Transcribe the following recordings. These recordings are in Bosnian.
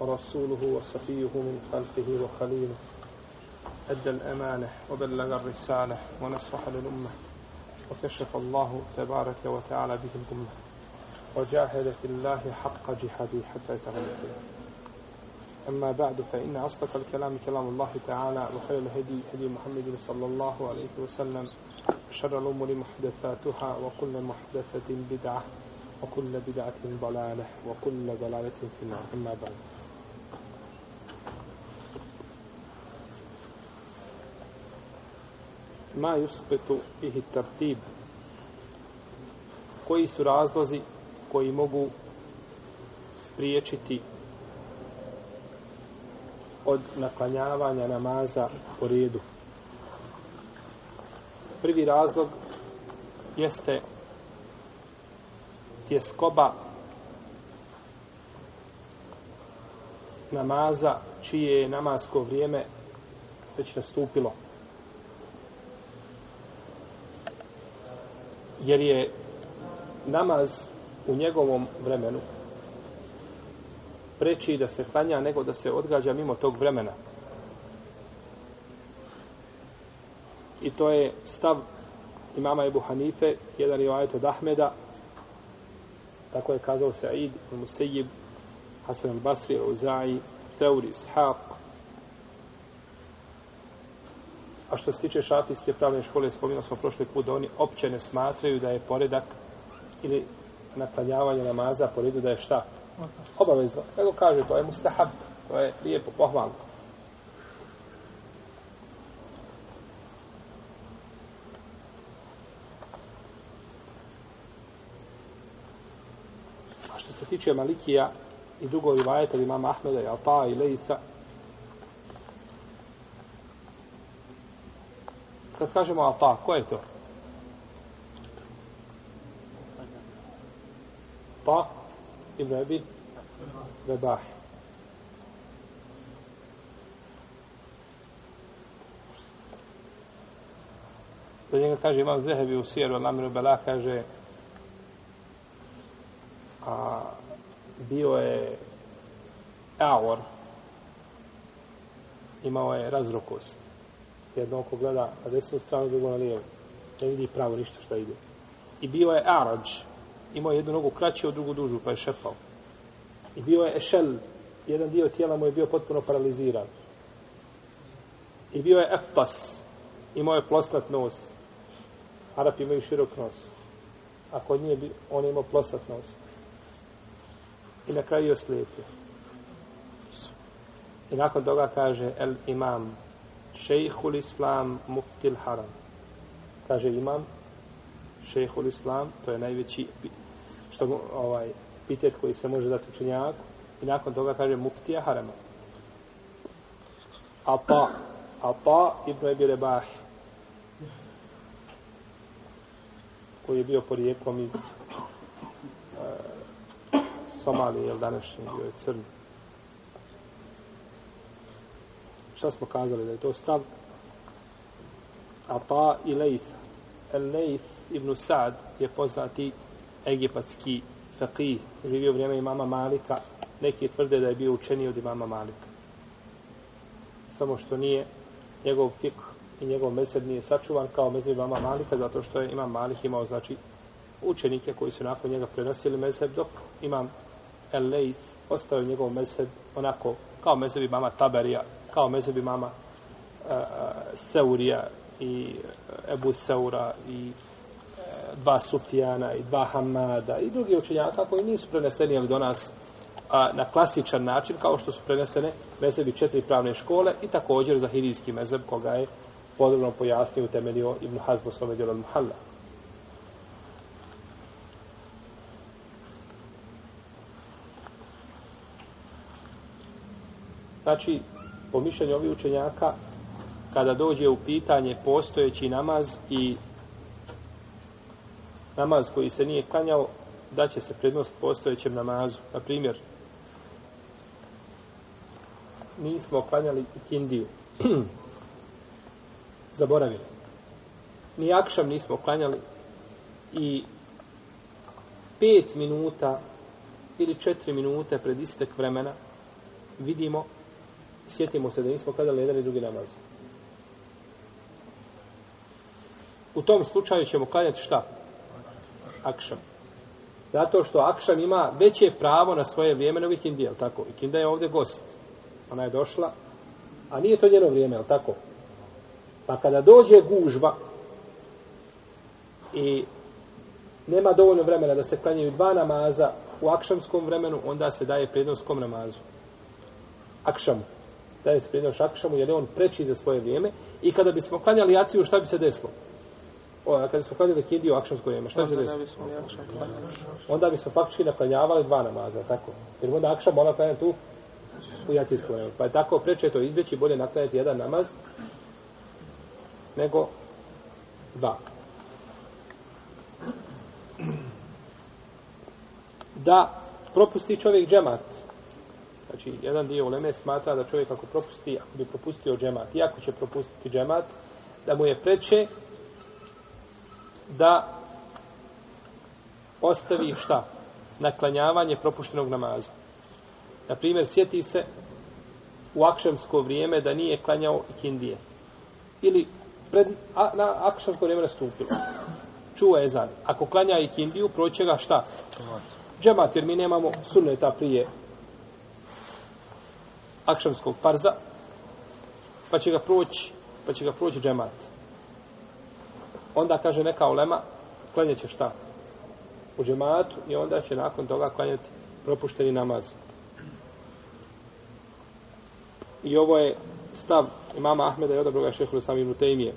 ورسوله وصفيه من خلقه وخليله. أدى الأمانة وبلغ الرسالة ونصح للأمة وكشف الله تبارك وتعالى به الأمة وجاهد في الله حق جهاده حتى يتغلب أما بعد فإن أصدق الكلام كلام الله تعالى وخير الهدي هدي محمد صلى الله عليه وسلم شر الأمور محدثاتها وكل محدثة بدعة وكل بدعة ضلالة وكل ضلالة في النار. أما بعد ma yuspetu bihi tartib koji su razlozi koji mogu spriječiti od naklanjavanja namaza po redu prvi razlog jeste tjeskoba namaza čije je namasko vrijeme već nastupilo. Jer je namaz u njegovom vremenu preći da se klanja nego da se odgađa mimo tog vremena. I to je stav imama Ebu Hanife, jedan je ajet od Ahmeda, tako je kazao Sa'id, Musejib, Hasan al-Basri, Uzai, Theuri, Ishaq. A što se tiče šafijske pravne škole, spominali smo prošli put da oni opće ne smatraju da je poredak ili naklanjavanje namaza po redu da je šta? Obavezno. Nego kaže, to je mustahab, to je lijepo, pohvalno. A što se tiče Malikija i drugovi rivajeta imama Ahmeda i Alta i Lejsa, kad kažemo ata, pa, ko je to? Pa, Ibn Abi Rebah. Za njega kaže imam Zehebi u Sijeru, Lamiru Bela kaže a bio je Aor imao je razrokost jedno oko gleda na desnu stranu, drugo na lijevu ne vidi pravo ništa šta ide i bio je Arađ imao jednu nogu kraću, drugu dužu, pa je šepao. I bio je ešel, jedan dio tijela mu je bio potpuno paraliziran. I bio je eftas, imao je plosnat nos. Arapi imaju širok nos. A kod nje on je imao plosnat nos. I na kraju je oslijepio. I nakon toga kaže el imam šejhul islam muftil haram. Kaže imam šejhul islam, to je najveći što, ovaj, pitet koji se može dati učenjaku. I nakon toga kaže muftija harama. Apa, Apa ibn Ebi Rebah, koji je bio porijeklom iz uh, Somalije, jel današnji bio je crni. Šta smo kazali da je to stav? Ata i Lejsa. El-Lejs ibn Sa'd je poznati egipatski faqih, živio vrijeme imama Malika, neki tvrde da je bio učeni od imama Malika. Samo što nije njegov fik i njegov mesed nije sačuvan kao mezheb imama Malika, zato što je imam Malik imao, znači, učenike koji su nakon njega prenosili mezheb, dok imam El-Lejs ostao njegov mezheb onako kao mezheb imama Taberija, kao mezheb imama uh, e, e, Seurija i e, Ebu Seura i dva Sufijana i dva Hamada i drugi učenjaka koji nisu preneseni ali do nas a, na klasičan način kao što su prenesene mezebi četiri pravne škole i također za hirijski mezeb koga je podrobno pojasnio u temelio Ibn Hazbo svome al-Muhalla. Znači, po mišljenju ovih učenjaka, kada dođe u pitanje postojeći namaz i namaz koji se nije klanjao, da će se prednost postojećem namazu. Na primjer, nismo klanjali ikindiju. Zaboravili. Ni akšam nismo klanjali i pet minuta ili četiri minute pred istek vremena vidimo, sjetimo se da nismo klanjali jedan i drugi namaz. U tom slučaju ćemo klanjati šta? Akšam. Zato što Akšam ima veće pravo na svoje vrijeme nego Ikindija, tako? Ikinda je ovdje gost. Ona je došla, a nije to njeno vrijeme, je tako? Pa kada dođe gužva i nema dovoljno vremena da se klanjaju dva namaza u akšamskom vremenu, onda se daje prednost kom namazu? Akšamu. Daje se prednost akšamu jer je on preči za svoje vrijeme i kada bismo klanjali jaciju, šta bi se desilo? O, a kada smo klanjali kindiju akšamsko vrijeme, šta bi se desilo? Onda bismo faktički naklanjavali dva namaza, tako? Jer onda akšam mora klanjati tu u jacijskom vremenu. Pa je tako preče to izbjeći, bolje naklanjati jedan namaz nego dva. Da propusti čovjek džemat. Znači, jedan dio uleme smatra da čovjek ako propusti, ako bi propustio džemat, iako će propustiti džemat, da mu je preče da ostavi šta? Naklanjavanje propuštenog namaza. Na primjer, sjeti se u akšemsko vrijeme da nije klanjao ikindije. Ili pred, a, na akšemsko vrijeme nastupilo. Čuva je zan. Ako klanja ikindiju, proće ga šta? Džemat, jer mi nemamo sunneta prije akšamskog parza, pa će ga proći, pa će ga proći džemat. Onda kaže neka olema, klanjaće šta? U džematu i onda će nakon toga klanjati propušteni namaz. I ovo je stav imama Ahmeda i odabroga šehu sami ibn Tejmije.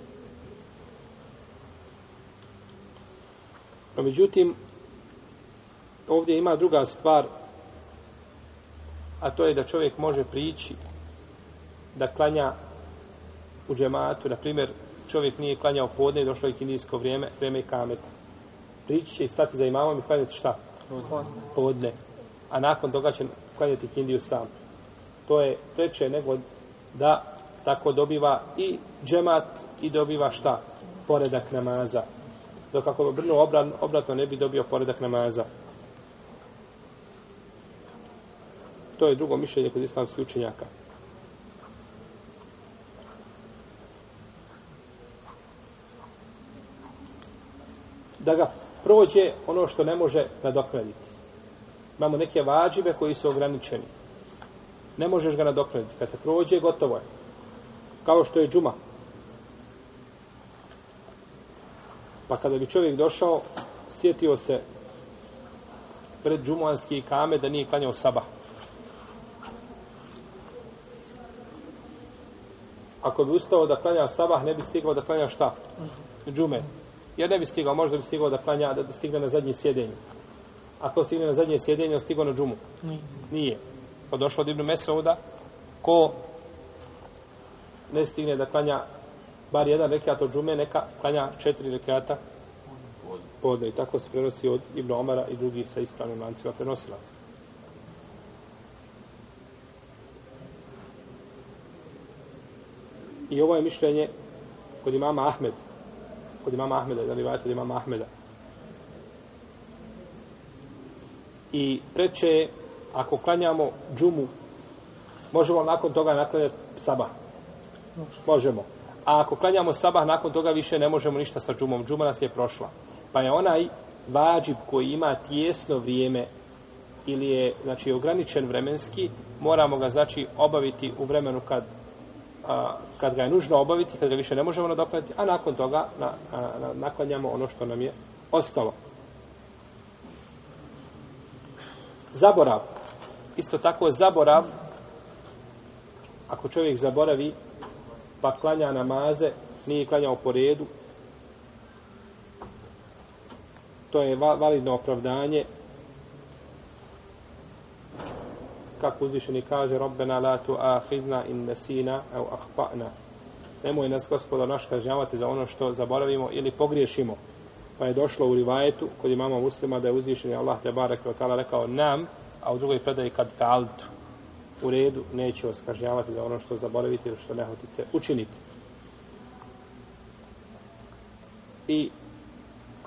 No, međutim, ovdje ima druga stvar, a to je da čovjek može prići da klanja u džematu, na primjer, čovjek nije klanjao podne i došlo je kindijsko vrijeme, vrijeme i kameta. Prići će i stati za imamom i klanjati šta? Podne. A nakon toga će klanjati kindiju sam to je preče nego da tako dobiva i džemat i dobiva šta? Poredak namaza. Dok ako bi obratno ne bi dobio poredak namaza. To je drugo mišljenje kod islamskih učenjaka. Da ga prođe ono što ne može nadoknaditi. Imamo neke vađive koji su ograničeni ne možeš ga nadoknaditi. Kad te prođe, gotovo je. Kao što je džuma. Pa kada bi čovjek došao, sjetio se pred džumanski kame da nije klanjao sabah. Ako bi ustao da klanja sabah, ne bi stigao da klanja šta? Džume. Jer ne bi stigao, možda bi stigao da klanja, da stigne na zadnje sjedenje. Ako stigne na zadnje sjedenje, stigao na džumu. Nije pa došlo od Ibnu Mesauda, ko ne stigne da klanja bar jedan rekiat od džume, neka klanja četiri rekiata podne. I tako se prenosi od Ibnu Omara i drugih sa ispravnim lancima prenosilaca. I ovo je mišljenje kod imama Ahmed, kod imama Ahmeda, da li vajate od imama Ahmeda. I preče je ako klanjamo džumu, možemo nakon toga naklanjati sabah. Možemo. A ako klanjamo sabah, nakon toga više ne možemo ništa sa džumom. Džuma nas je prošla. Pa je onaj vađib koji ima tijesno vrijeme ili je znači ograničen vremenski, moramo ga znači obaviti u vremenu kad a, kad ga je nužno obaviti, kad ga više ne možemo nadokladiti, a nakon toga na, a, na, naklanjamo ono što nam je ostalo. Zaborav isto tako zaborav ako čovjek zaboravi pa klanja namaze nije klanjao po redu to je validno opravdanje kako uzvišeni kaže Rabbena la tu ahidna in nesina au ahpa'na. Nemoj nas gospoda naš kažnjavati za ono što zaboravimo ili pogriješimo. Pa je došlo u rivajetu kod imama muslima da je uzvišeni Allah te barek ta'ala rekao nam, a u drugoj predaji kad fa'altu. U redu neće vas kažnjavati za ono što zaboravite ili što nehotice učinite. I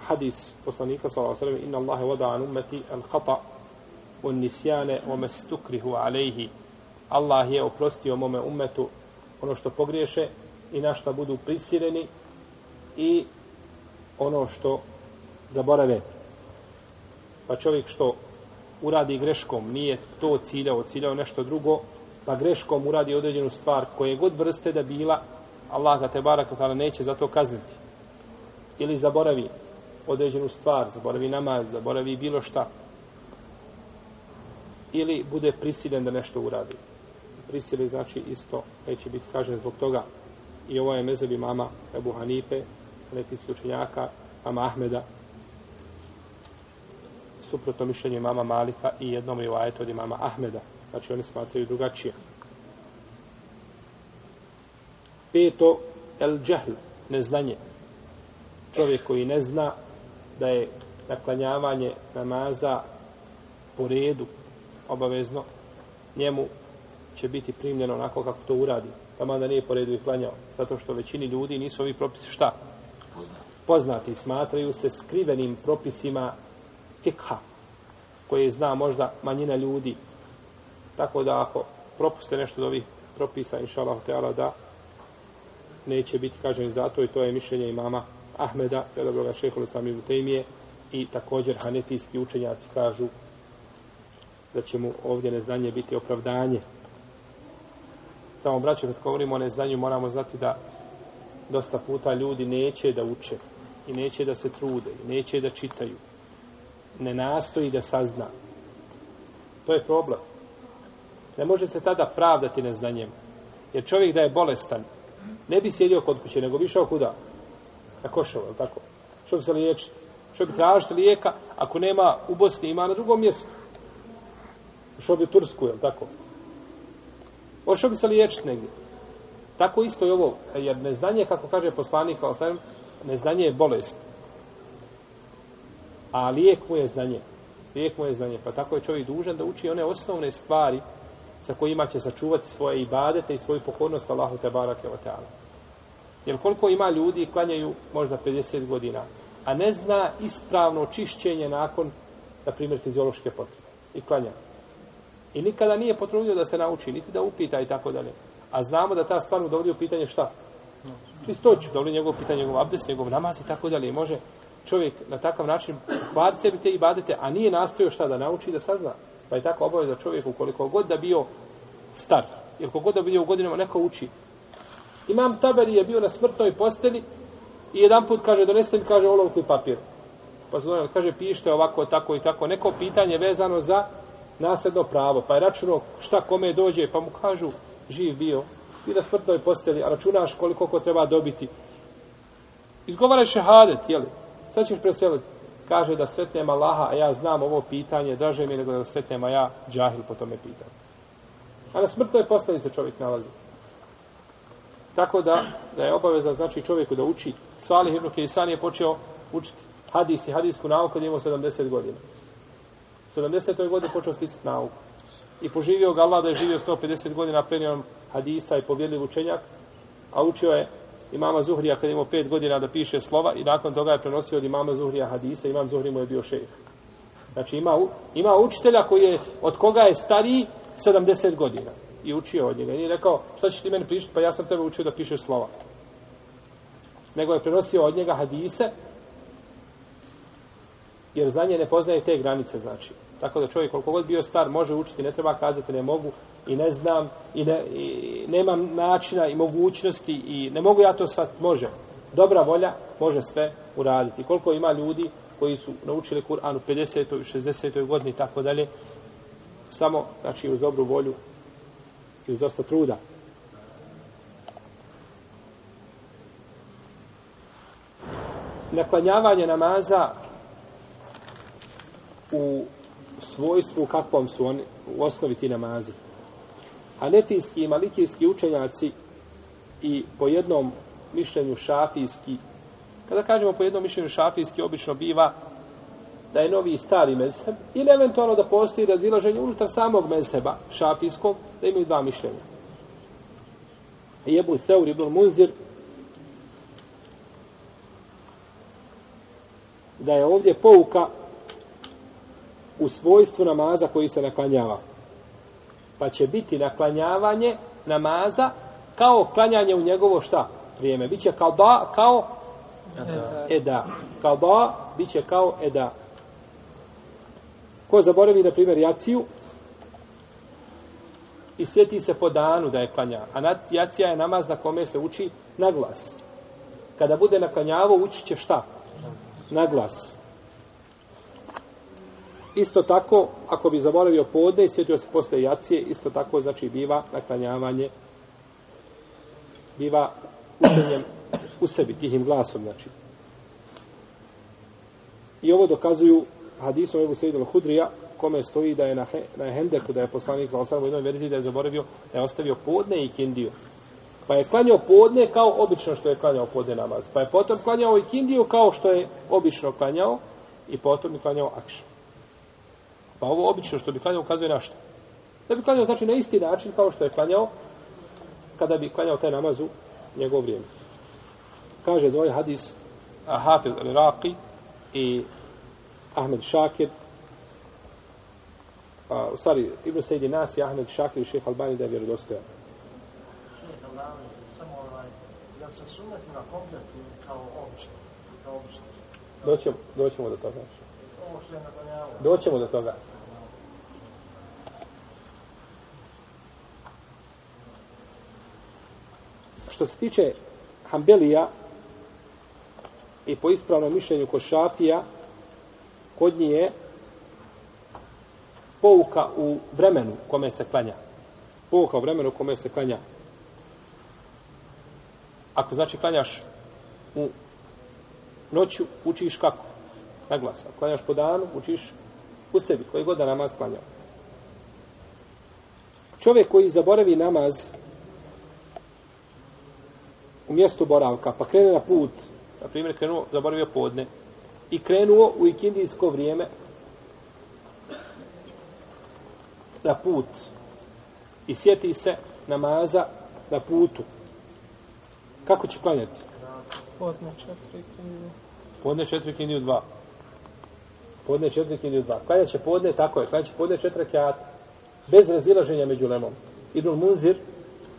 hadis poslanika sallallahu alejhi ve sellem inna Allaha wada an ummati al khata un nisjane wa mastukrihu alejhi. Allah je oprostio mome umetu ono što pogriješe i na što budu prisiljeni i ono što zaborave. Pa čovjek što uradi greškom, nije to ciljao, ciljao nešto drugo, pa greškom uradi određenu stvar koje god vrste da bila, Allah ga te barak neće za to kazniti. Ili zaboravi određenu stvar, zaboravi namaz, zaboravi bilo šta. Ili bude prisiljen da nešto uradi. Prisiljen znači isto neće biti kažen zbog toga. I ovo je mezebi mama Ebu Hanife, neki učenjaka, mama Ahmeda, suprotno mišljenje mama Malika i jednom je ajetu od mama Ahmeda. Znači oni smatraju drugačije. Peto, el džahl, neznanje. Čovjek koji ne zna da je naklanjavanje namaza po redu obavezno, njemu će biti primljeno onako kako to uradi. Pa mada nije po redu i klanjao. Zato što većini ljudi nisu ovi propisi šta? Poznati. Poznati smatraju se skrivenim propisima fikha, koje zna možda manjina ljudi. Tako da ako propuste nešto od ovih propisa, inša Allah, da neće biti kaženi zato i to je mišljenje imama Ahmeda, predobroga šehola sami Butejmije i također hanetijski učenjaci kažu da će mu ovdje neznanje biti opravdanje. Samo braće, kad govorimo o neznanju, moramo znati da dosta puta ljudi neće da uče i neće da se trude i neće da čitaju. Ne nastoji da sazna. To je problem. Ne može se tada pravdati neznanjem. Jer čovjek da je bolestan, ne bi sjedio kod kuće, nego bi išao kuda? na koševo, tako? Što bi se liječiti? Što bi tražiti lijeka ako nema u Bosni, ima na drugom mjestu? Ušao bi u Tursku, jel tako? Ošao bi se liječiti negdje? Tako isto i ovo, jer neznanje, kako kaže poslanik, neznanje je bolest. A lijek mu je znanje. Lijek mu je znanje. Pa tako je čovjek dužan da uči one osnovne stvari sa kojima će sačuvati svoje ibadete i svoju pokornost Allahu te barake o teala. Jer koliko ima ljudi klanjaju možda 50 godina, a ne zna ispravno čišćenje nakon, na primjer, fiziološke potrebe. I klanja. I nikada nije potrudio da se nauči, niti da upita i tako dalje. A znamo da ta stvar mu dovodi u pitanje šta? Čistoću, dovodi njegov pitanje, njegov abdest, njegov namaz i tako dalje. I može čovjek na takav način kvar sebi te i badete, a nije nastojio šta da nauči da sazna. Pa je tako obaveza čovjeku koliko god da bio star, jer god da bio u godinama neko uči, Imam Taberi je bio na smrtnoj posteli i jedan put kaže, doneste mi, kaže, olovku i papir. Pa se kaže, pište ovako, tako i tako. Neko pitanje vezano za nasljedno pravo. Pa je računao šta kome dođe, pa mu kažu, živ bio, i na smrtnoj posteli, a računaš koliko ko treba dobiti. Izgovaraš šehadet, jeli? Sad ćeš preseliti. Kaže da sretnem Allaha, a ja znam ovo pitanje, draže mi nego da sretnem, a ja džahil po tome pitanju. A na smrtnoj posteli se čovjek nalazi. Tako da, da je obaveza znači čovjeku da uči. Salih ibn Kejsan je počeo učiti hadis i hadisku nauku kad je imao 70 godina. 70. godine počeo sticati nauku. I poživio ga Allah da je živio 150 godina prenio hadisa i povjedljiv učenjak, a učio je imama Zuhrija kad je imao 5 godina da piše slova i nakon toga je prenosio od imama Zuhrija hadisa, imam Zuhri mu je bio šejh. Znači ima, ima učitelja koji je, od koga je stariji 70 godina i učio od njega. Nije rekao, šta ćeš ti meni pričati, pa ja sam tebe učio da pišeš slova. Nego je prenosio od njega hadise, jer za nje ne poznaje te granice, znači. Tako da čovjek, koliko god bio star, može učiti, ne treba kazati, ne mogu, i ne znam, i, ne, i nemam načina i mogućnosti, i ne mogu ja to shvatiti, može. Dobra volja može sve uraditi. Koliko ima ljudi koji su naučili Kur'an u 50. i 60. godini i tako dalje, samo, znači, uz dobru volju i uz dosta truda. Naklanjavanje namaza u svojstvu u kakvom su oni u osnovi ti namazi. Hanefijski i malikijski učenjaci i po jednom mišljenju šafijski, kada kažemo po jednom mišljenju šafijski, obično biva da je novi i stari mezheb, ili eventualno da postoji razilaženje unutar samog mezheba šafijskog, da imaju dva mišljenja. Jebu Seur ibn Munzir da je ovdje pouka u svojstvu namaza koji se naklanjava. Pa će biti naklanjavanje namaza kao klanjanje u njegovo šta? Vrijeme. Biće kao da, kao eda. eda. Kao da, biće kao eda. Ko zaboravi, na primjer, jaciju i sjeti se po danu da je klanja. A jacija je namaz na kome se uči na glas. Kada bude naklanjavo, uči će šta? Na glas. Isto tako, ako bi zaboravio podne i sjetio se posle jacije, isto tako, znači, biva naklanjavanje, biva učenjem u sebi, tihim glasom, znači. I ovo dokazuju hadisom Ebu Sejid al-Hudrija, kome stoji da je na, na Hendeku, da je poslanik za osam u jednoj verziji da je zaboravio, da je ostavio podne i kindiju. Pa je klanjao podne kao obično što je klanjao podne namaz. Pa je potom klanjao i kindiju kao što je obično klanjao i potom je klanjao akšan. Pa ovo obično što bi klanjao ukazuje na što? Da bi klanjao znači na isti način kao što je klanjao kada bi klanjao taj namaz u njegov vrijeme. Kaže za ovaj hadis Hafiz al-Iraqi i Ahmed Šakir a, u stvari Ibn Sejdi Nas i Ahmed Šakir i šeha Albani da je vjerodostojan. Samo ovaj, jel se suneti na komplet kao obično? Kao? Doćemo, doćemo do toga. Naklanjavao. Doćemo do toga. Što se tiče Hambelija i po ispravnom mišljenju kod Šafija, kod nje je pouka u vremenu kome se klanja. Pouka u vremenu kome se klanja. Ako znači klanjaš u noću, učiš kako? Na glas. Ako klanjaš po danu, učiš u sebi, koji god da namaz klanja. Čovjek koji zaboravi namaz u mjestu boravka, pa krene na put, na primjer krenuo, zaboravio podne, i krenuo u ikindijsko vrijeme na put i sjeti se namaza na putu. Kako će klanjati? Podne četiri kindiju. Podne četiri kindiju dva. Podne četiri ili dva. Klanjat će podne, tako je, kada će podne četiri kjata. Bez razilaženja među lemom. Ibn Munzir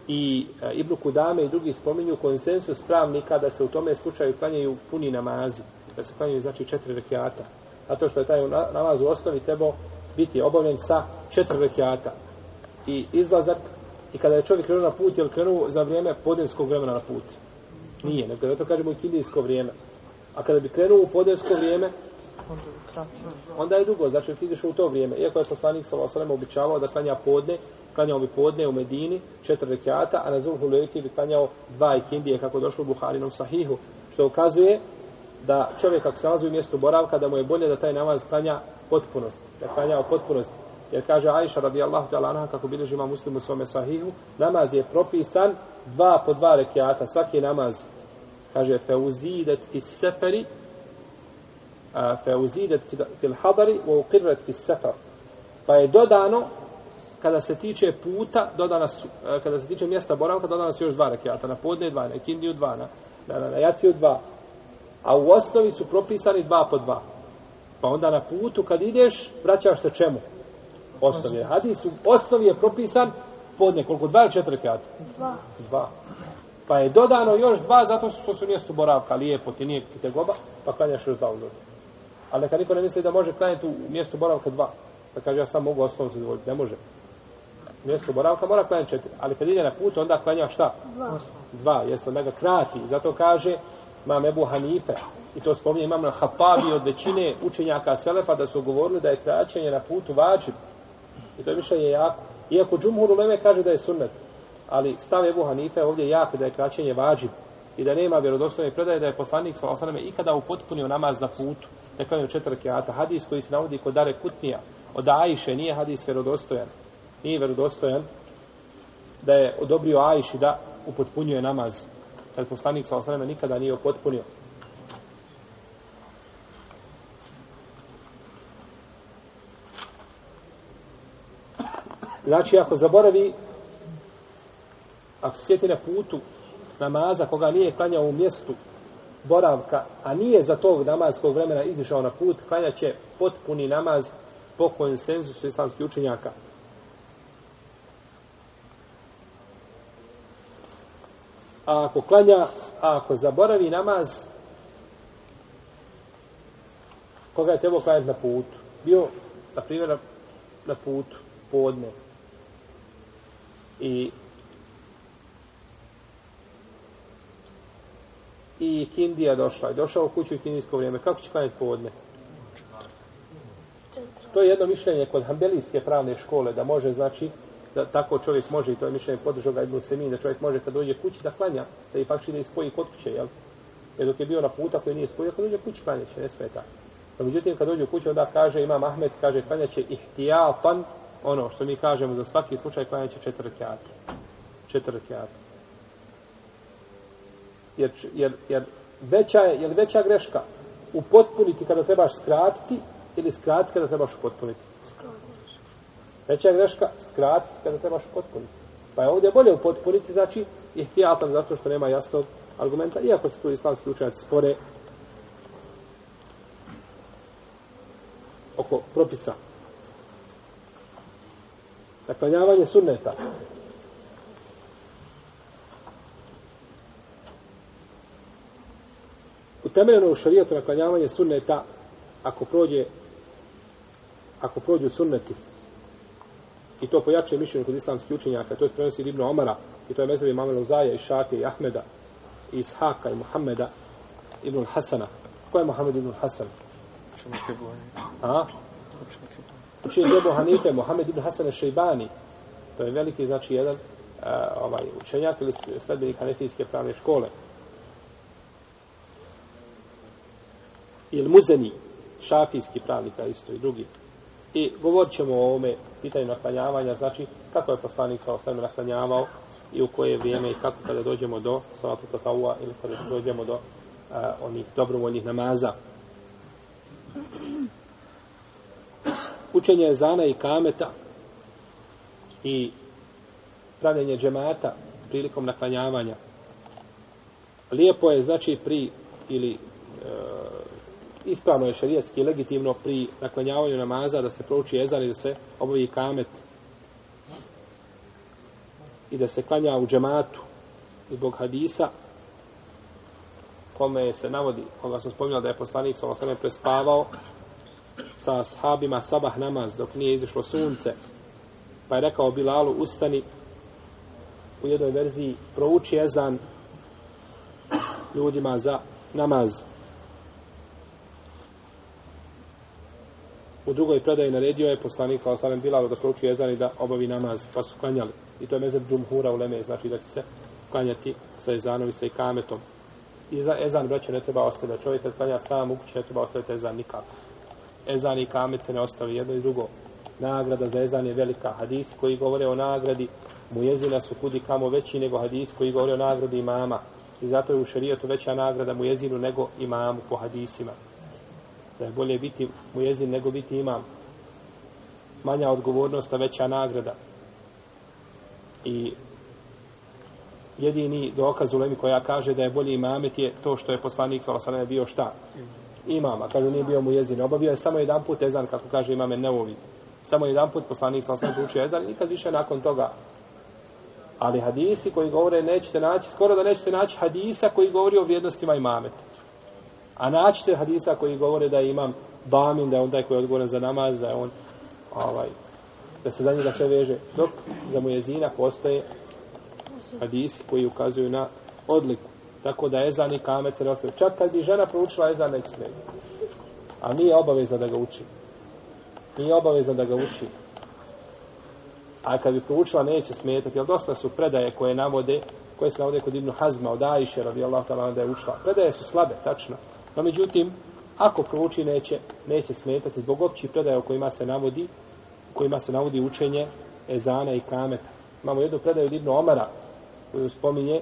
i e, Ibn Kudame i drugi spominju konsensus pravnika da se u tome slučaju klanjaju puni namazi. Da se klanjaju znači četiri rekiata. A to što je taj namaz u osnovi trebao biti obavljen sa četiri rekiata. I izlazak, i kada je čovjek krenuo na put, je li krenuo za vrijeme podenskog vremena na put? Nije, nego da to kažemo i kindijsko vrijeme. A kada bi krenuo u podensko vrijeme, onda je dugo, znači ti ideš u to vrijeme. Iako je poslanik sa Losalem običavao da klanja podne, klanjao bi podne u Medini, četiri rekiata, a na Zulhu Lejti bi klanjao dva ikindije, kako došlo u Buharinom sahihu, što ukazuje da čovjek ako se nalazi u mjestu boravka, da mu je bolje da taj namaz klanja potpunost, da klanja potpunost. Jer kaže Aisha radijallahu ta'ala anha, kako bilježi ima muslim u svome sahihu, namaz je propisan dva po dva rekiata, svaki namaz, kaže, fe uzidat fi seferi, fe uzidet fil hadari, u uqirret fi sefer. Pa je dodano, kada se tiče puta, dodana su, kada se tiče mjesta boravka, dodana su još dva rekiata, na podne dva, na ikindiju dva, na, na, na, na jaciju dva, a u osnovi su propisani dva po dva. Pa onda na putu kad ideš, vraćaš se čemu? Osnovi. Hadis u osnovi je propisan podne, koliko? Dva ili četiri kjata? Dva. Dva. Pa je dodano još dva zato što su mjesto boravka lijepo, ti nije te goba, pa klanjaš još dva uzor. Ali neka niko ne misli da može klanjati u mjesto boravka dva. Pa kaže ja sam mogu osnovu se zavoliti. Ne može. Mjesto boravka mora klanjati četiri. Ali kad ide na put, onda klanja šta? Dva. Dva, jeste, onda ga krati. Zato kaže, imam Ebu Hanife, i to spominje imam na Hapabi od većine učenjaka Selefa da su govorili da je kraćenje na putu vađib. I to je mišljenje jako. Iako Džumhur Uleme kaže da je sunnet, ali stav Ebu Hanife ovdje jako da je kraćenje vađib i da nema vjerodostojne predaje da je poslanik sa osaname ikada upotpunio namaz na putu, da klanjaju četiri keata. Hadis koji se navodi kod Dare Kutnija od Ajše nije hadis vjerodostojan. Nije vjerodostojan da je odobrio Ajši da upotpunjuje namaz. Kad poslanik sa osreme nikada nije upotpunio. Znači, ako zaboravi, ako se sjeti na putu namaza koga nije klanjao u mjestu boravka, a nije za tog namazskog vremena izišao na put, klanjaće potpuni namaz po konsenzusu islamskih učenjaka. A ako klanja, a ako zaboravi namaz, koga je trebao klanjati na putu? Bio, na primjer, na, na putu, podne. I i Kindija došla. I došao u kuću u kindijsko vrijeme. Kako će klanjati podne? To je jedno mišljenje kod Hanbelijske pravne škole, da može, znači, da tako čovjek može, i to je mišljenje podržao ga Ibn Semin, da čovjek može kad dođe kući da klanja, da ipak ide i spoji kod kuće, jel? Jer dok je bio na puta koji nije spojio, kad dođe kući klanja će, ne smeta. No, međutim, kad dođe u kuću, onda kaže, ima Ahmed, kaže, klanja će ihtijatan, ono što mi kažemo za svaki slučaj, klanja će četvrtjati. Jer, jer, jer veća je, jer veća greška upotpuniti kada trebaš skratiti ili skratiti kada trebaš upotpuniti. Veća je greška skratiti kada trebaš upotpuniti. Pa je ovdje bolje upotpuniti, znači je zato što nema jasnog argumenta, iako se tu islamski učenjaci spore oko propisa. Naklanjavanje sunneta. Utemeljeno u šarijetu naklanjavanje sunneta ako prođe ako prođu sunneti. I to pojače mišljenje kod islamskih učenjaka to je prenosi Ibn Omara i to je mezavi Mamela Uzaja i Šafije i Ahmeda i Ishaka i Muhammeda Ibn Hasana ko je Muhammed Ibn Hasan? A? Učenje Ebu Hanife, Muhammed Ibn Hasan Šejbani to je veliki znači jedan uh, ovaj učenjak ili sledbenik hanefijske pravne škole ili muzeni, šafijski pravnika isto i drugi. I govorit ćemo o ovome pitanju naklanjavanja, znači kako je poslanik sa osvijem naklanjavao i u koje vrijeme i kako kada dođemo do salatu tataua ili kada dođemo do a, onih dobrovoljnih namaza. Učenje zana i kameta i pravljenje džemata prilikom naklanjavanja. Lijepo je znači pri ili e, ispravno je šarijetski legitimno pri naklanjavanju namaza da se prouči ezan i da se obavi kamet i da se klanja u džematu zbog hadisa kome se navodi, koga sam spominjala da je poslanik sa osame prespavao sa sahabima sabah namaz dok nije izišlo sunce pa je rekao Bilalu ustani u jednoj verziji prouči ezan ljudima za namaz. U drugoj predaji naredio je poslanik sa osanem Bilalu da prouči jezan i da obavi namaz, pa su klanjali. I to je mezeb džumhura u Leme, znači da će se klanjati sa jezanom i sa ikametom. I za ezan, braće, ne treba ostaviti. Čovjek kad klanja sam u kući, ne treba ostaviti ezan nikako. Ezan i kamet se ne ostavi jedno i drugo. Nagrada za ezan je velika. Hadis koji govore o nagradi mu jezina su kudi kamo veći nego hadis koji govore o nagradi imama. I zato je u šarijetu veća nagrada mu jezinu nego imamu po hadisima da je bolje biti mujezin nego biti imam. Manja odgovornost, a veća nagrada. I jedini dokaz u Lemi koja kaže da je bolji imamet je to što je poslanik sa bio šta? Imam, a kaže nije bio mujezin. Obavio je samo jedan put ezan, kako kaže imame Neovi. Samo jedan put poslanik sa Osaleme učio ezan i nikad više nakon toga. Ali hadisi koji govore nećete naći, skoro da nećete naći hadisa koji govori o vrijednostima imameta. A naćite hadisa koji govore da imam bamin, da je on taj koji je odgovoran za namaz, da je on ovaj, da se za njega sve veže. Dok za mujezina postoje hadisi koji ukazuju na odliku. Tako da ezan i kamet se ne ostaje. Čak kad bi žena proučila ezan, neće smeti. A nije obavezna da ga uči. Nije obavezna da ga uči. A kad bi proučila, neće smetati. Jer dosta su predaje koje navode, koje se navode kod Ibnu Hazma, od Ajše, radijallahu ta'ala, da je učila. Predaje su slabe, tačno. No, međutim, ako prouči neće, neće smetati zbog općih predaja u kojima se navodi kojima se navodi učenje ezana i kameta. Imamo jednu predaju od Ibnu Omara koju spominje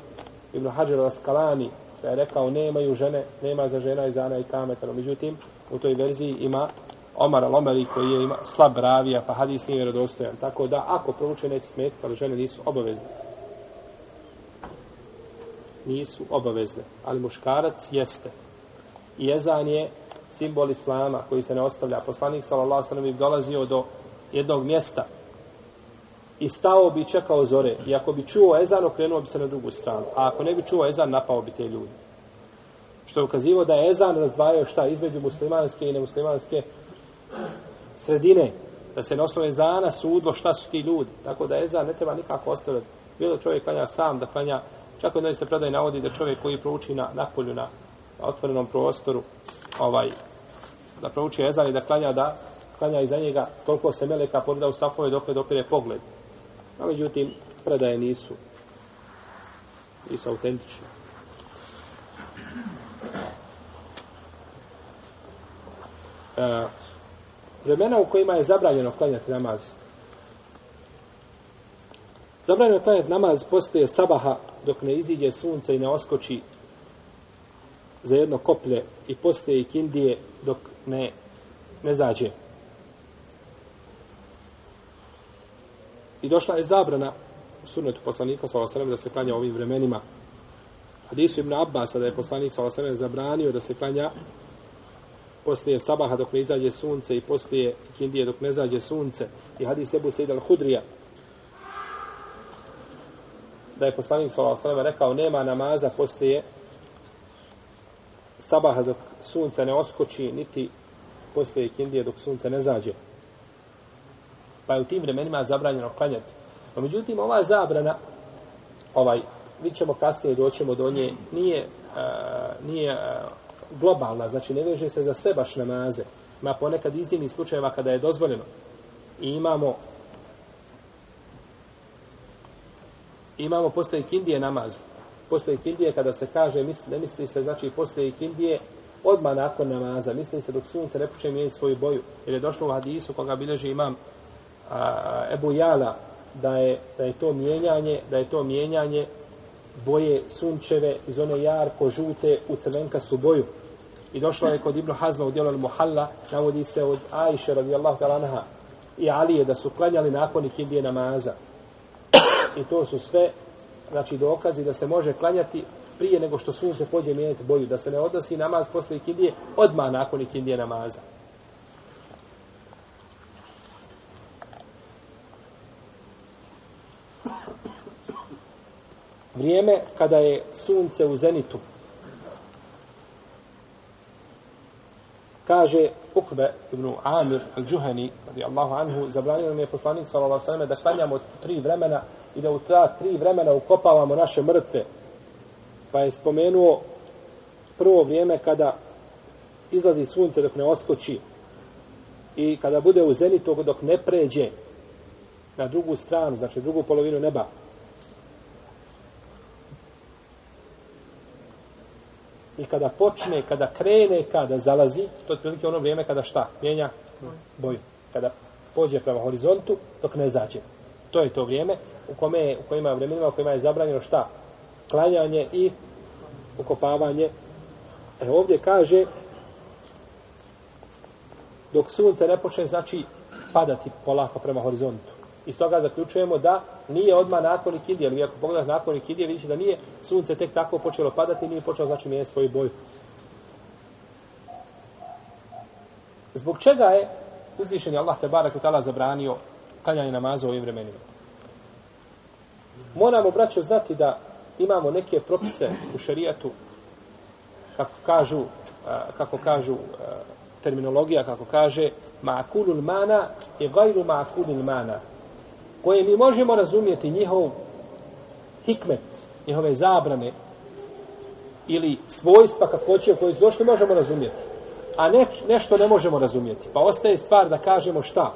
Ibnu Hađar Raskalani da je rekao nemaju žene, nema za žena ezana i kameta. No, međutim, u toj verziji ima Omar al-Omari koji je ima slab ravija, pa hadis nije vjerodostojan. Tako da, ako prouče neće smetati, ali žene nisu obavezne. Nisu obavezne. Ali muškarac jeste. I jezan je simbol islama koji se ne ostavlja. Poslanik sallallahu sallam bi dolazio do jednog mjesta i stao bi čekao zore. I ako bi čuo ezan, okrenuo bi se na drugu stranu. A ako ne bi čuo ezan, napao bi te ljudi. Što je ukazivo da je ezan razdvajao šta između muslimanske i nemuslimanske sredine. Da se na osnovu ezana sudlo šta su ti ljudi. Tako da ezan ne treba nikako ostaviti. Bilo čovjek klanja sam da klanja, čak od se predaj navodi da čovjek koji prouči na, na polju, na, na otvorenom prostoru, ovaj, da prouči ezan i da klanja da klanja iza njega koliko se meleka pogleda u safove dok je dopire pogled. A međutim, predaje nisu nisu autentične. E, vremena u kojima je zabranjeno klanjati namaz. Zabranjeno klanjati namaz postoje sabaha dok ne iziđe sunce i ne oskoči za jedno koplje i postoje i kindije dok ne, ne zađe. I došla je zabrana u sunnetu poslanika sa osrem da se klanja ovim vremenima. Hadisu Ibn Abbas da je poslanik sa osrem zabranio da se klanja poslije sabaha dok ne izađe sunce i poslije kindije dok ne zađe sunce. I hadis Ebu Sejid al-Hudrija da je poslanik sa osrem rekao nema namaza poslije sabaha dok sunce ne oskoči niti poslije kindije dok sunce ne zađe pa je u tim vremenima zabranjeno klanjati. No, međutim, ova zabrana, ovaj, vi ćemo kasnije doćemo do nje, nije, a, nije a, globalna, znači ne veže se za sve baš namaze. Ima ponekad iznimnih slučajeva kada je dozvoljeno. I imamo imamo posle ikindije namaz. Posle ikindije kada se kaže, misli, ne misli se, znači posle ikindije odmah nakon namaza, misli se dok sunce ne počne mijeniti svoju boju. Jer je došlo u hadisu koga bileži imam a, Ebu Jala da je, da je to mijenjanje da je to mijenjanje boje sunčeve iz one jarko žute u crvenkastu boju. I došlo je kod Ibnu Hazma u dijelu Al-Muhalla navodi se od Ajše radijallahu ta'lanaha i Alije da su klanjali nakon ikindije namaza. I to su sve znači dokazi da se može klanjati prije nego što sunce pođe mijenjati boju da se ne odnosi namaz posle ikindije odmah nakon ikindije namaza vrijeme kada je sunce u zenitu. Kaže Ukbe ibn Amir al-đuhani, radi Allahu anhu, zabranio nam je poslanik sallallahu sallam da klanjamo tri vremena i da u ta tri vremena ukopavamo naše mrtve. Pa je spomenuo prvo vrijeme kada izlazi sunce dok ne oskoči i kada bude u zenitu dok ne pređe na drugu stranu, znači drugu polovinu neba, i kada počne, kada krene, kada zalazi, to je prilike ono vrijeme kada šta? Mijenja boju. Kada pođe prema horizontu, dok ne zađe. To je to vrijeme u kome u kojima vremenima u kojima je zabranjeno šta? Klanjanje i ukopavanje. E ovdje kaže dok sunce ne počne, znači padati polako prema horizontu. Iz toga zaključujemo da nije odmah nakon ikindije, ali ako pogledaš nakon ikindije, vidiš da nije sunce tek tako počelo padati, nije počelo znači mijenjati svoju boju. Zbog čega je uzvišeni Allah te barak utala zabranio klanjanje namaza u ovim vremenima? Moramo, braćo, znati da imamo neke propise u šarijatu, kako kažu, kako kažu terminologija, kako kaže, ma'kulul mana je gajru ma'kulul mana koje mi možemo razumjeti njihov hikmet, njihove zabrane ili svojstva kako koje koji su došli možemo razumjeti. A ne, nešto ne možemo razumjeti. Pa ostaje stvar da kažemo šta?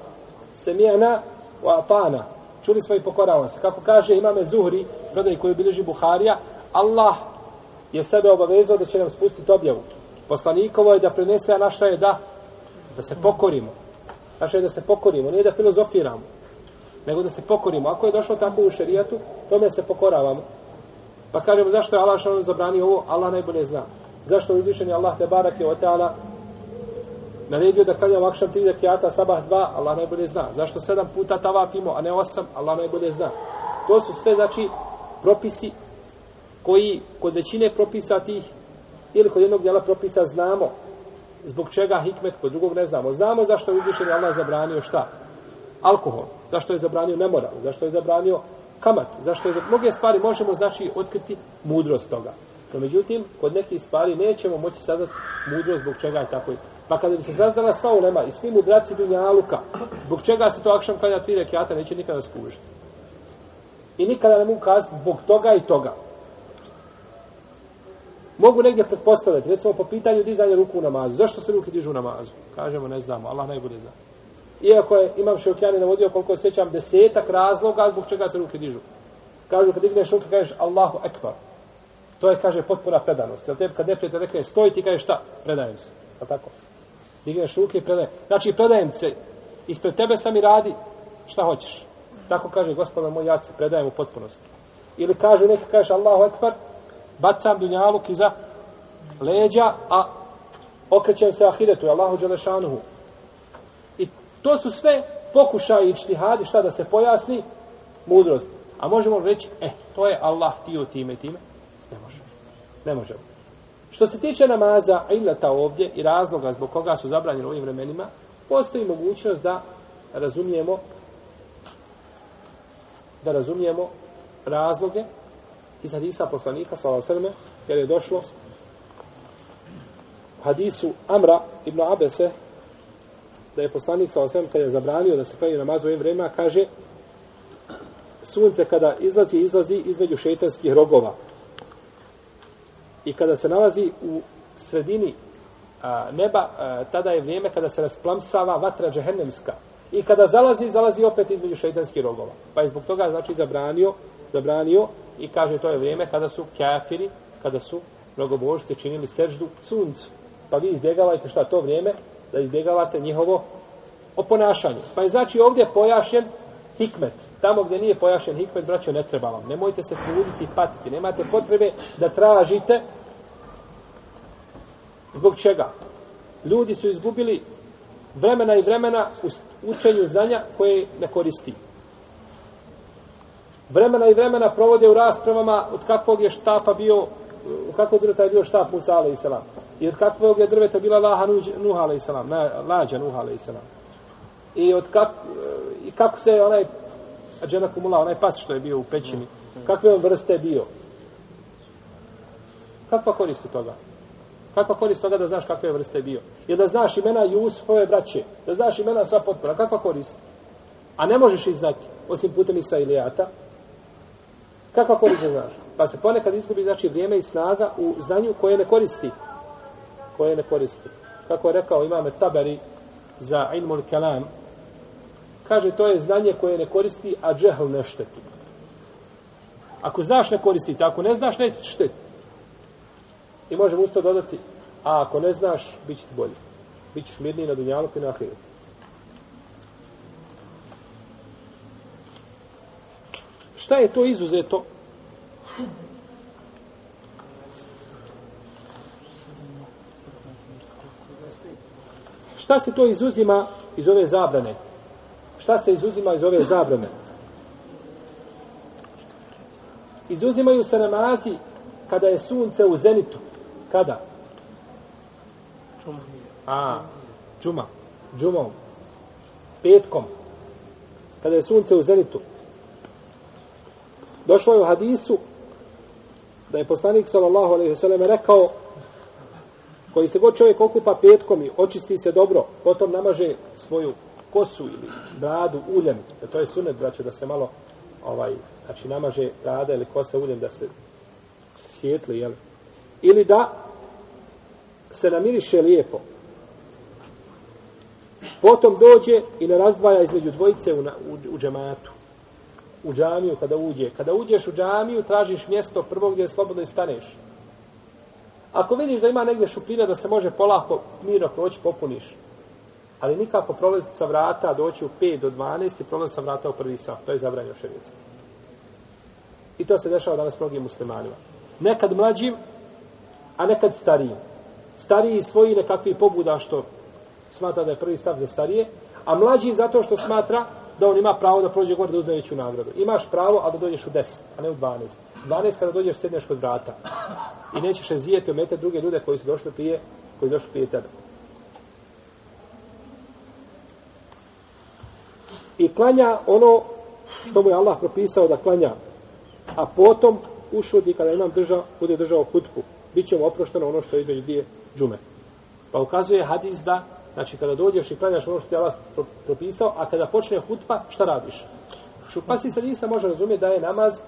Semijana u Atana. Čuli smo i pokoravamo se. Kako kaže imame Zuhri, prodaj koji bilježi Buharija, Allah je sebe obavezao da će nam spustiti objavu. Poslanikovo je da prenese, a našta je da? Da se pokorimo. Naše je da se pokorimo, nije da filozofiramo, nego da se pokorimo. Ako je došlo tako u šerijatu, tome se pokoravamo. Pa kažemo zašto je Allah što zabranio ovo, Allah najbolje zna. Zašto je uzvišen je Allah te barak je oteala naredio da klanjamo vakšan tri rekiata, sabah dva, Allah najbolje zna. Zašto sedam puta tavafimo, a ne osam, Allah najbolje zna. To su sve, znači, propisi koji kod većine propisa tih ili kod jednog djela propisa znamo zbog čega hikmet, kod drugog ne znamo. Znamo zašto je uzvišen Allah zabranio šta? Alkohol. Zašto je zabranio nemoral? Zašto je zabranio kamat? Zašto je zabranio... Mnoge stvari možemo, znači, otkriti mudrost toga. No, međutim, kod nekih stvari nećemo moći saznati mudrost zbog čega je tako. Pa kada bi se saznala sva ulema i svi mudraci Dunjaluka, zbog čega se to akšan klanja tri rekiata, neće nikada skužiti. I nikada ne mogu kazati zbog toga i toga. Mogu negdje pretpostavljati, recimo po pitanju dizanja ruku u namazu. Zašto se ruke dižu u namazu? Kažemo, ne znamo, Allah najbolje zna. Iako je, imam Šaukjani navodio, koliko je sećam, desetak razloga zbog čega se ruke dižu. Kažu, kad digneš ruke, kažeš Allahu ekvar. To je, kaže, potpuna predanost. Jel tebi kad neprijatelj rekne, stoji ti kažeš šta? Predajem se. Pa tako? Digneš ruke i predajem. Znači, predajem se. Ispred tebe sam i radi šta hoćeš. Tako kaže gospodar moj jaci, predajem u potpunosti. Ili kaže, neki kažeš Allahu ekvar, bacam dunjaluk iza leđa, a okrećem se ahiretu, Allahu Đelešanuhu. To su sve pokušaj i čtihadi, šta da se pojasni, mudrost. A možemo reći, eh, to je Allah tio time i time. Ne možemo. Ne možemo. Što se tiče namaza, ilata ovdje i razloga zbog koga su zabranjeni u ovim vremenima, postoji mogućnost da razumijemo da razumijemo razloge iz hadisa poslanika, sallallahu alejhi jer je došlo hadisu Amra ibn Abese, da je poslanik, sa alejhi kada je zabranio da se klanje namaz u ovim vremena, kaže, sunce kada izlazi, izlazi između šeitanskih rogova. I kada se nalazi u sredini a, neba, a, tada je vrijeme kada se rasplamsava vatra džehennemska. I kada zalazi, zalazi opet između šeitanskih rogova. Pa je zbog toga, znači, zabranio, zabranio i kaže to je vrijeme kada su kafiri, kada su mnogobožice činili seždu suncu. Pa vi izbjegavajte šta to vrijeme, da izbjegavate njihovo oponašanje. Pa je znači ovdje pojašen hikmet. Tamo gdje nije pojašen hikmet, braćo, ne treba vam. Nemojte se truditi i patiti. Nemate potrebe da tražite zbog čega. Ljudi su izgubili vremena i vremena u učenju znanja koje ne koristi vremena i vremena provode u raspravama od kakvog je štapa bio, u kakvog drveta je bio štap Musa a.s. I od kakvog je drveta bila laha Nuha a.s. Lađa Nuha a.s. I od kak, i kako se onaj Adžena Kumula, onaj pas što je bio u pećini, kakve on vrste bio? Kakva koristi toga? Kakva korist toga da znaš kakve vrste bio? Je da znaš imena Jusufove braće, da znaš imena sva potpora, kakva korist? A ne možeš ih znati, osim putem Israilijata, Kakva korist ne znaš? Pa se ponekad izgubi znači vrijeme i snaga u znanju koje ne koristi. Koje ne koristi. Kako je rekao imame Taberi za ilmul kelam, kaže to je znanje koje ne koristi, a džehl ne šteti. Ako znaš ne koristi, ako ne znaš, neće šteti. I možemo usto dodati, a ako ne znaš, bit će ti bolje. Bićeš mirniji na dunjalu i na ahiretu. Šta je to izuzeto? Šta se to izuzima iz ove zabrane? Šta se izuzima iz ove zabrane? Izuzimaju se namazi kada je sunce u zenitu. Kada? A, džuma. Džumom. Petkom. Kada je sunce u zenitu. Došlo je u hadisu da je poslanik sallallahu alejhi ve sellem rekao koji se god čovjek okupa petkom i očisti se dobro, potom namaže svoju kosu ili bradu uljem, da to je sunet, braćo, da se malo ovaj, znači namaže brada ili kosa uljem da se svijetli, jel? Ili da se namiriše lijepo. Potom dođe i ne razdvaja između dvojice u, u, u džematu u džamiju kada uđe. Kada uđeš u džamiju, tražiš mjesto prvo gdje slobodno i staneš. Ako vidiš da ima negdje šupljina da se može polako mirno proći, popuniš. Ali nikako prolaziti sa vrata, doći u 5 do 12 i prolaziti sa vrata u prvi saf. To je zabranjeno šerijatski. I to se dešava danas mnogim muslimanima. Nekad mlađim, a nekad starijim. Stariji svoji nekakvi pobuda što smatra da je prvi stav za starije, a mlađi zato što smatra da on ima pravo da prođe gore da uzme veću nagradu. Imaš pravo, ali da dođeš u 10, a ne u 12. 12 kada dođeš sedneš kod vrata. I nećeš razijeti omete druge ljude koji su došli prije, koji su došli prije tebe. I klanja ono što mu je Allah propisao da klanja. A potom ušudi kada imam držao, bude držao hutku. Biće mu oprošteno ono što je između dvije džume. Pa ukazuje hadis da Znači, kada dođeš i klanjaš ono što ti je Allah propisao, a kada počne hutba, šta radiš? Pa si se nisa može razumjeti da je namaz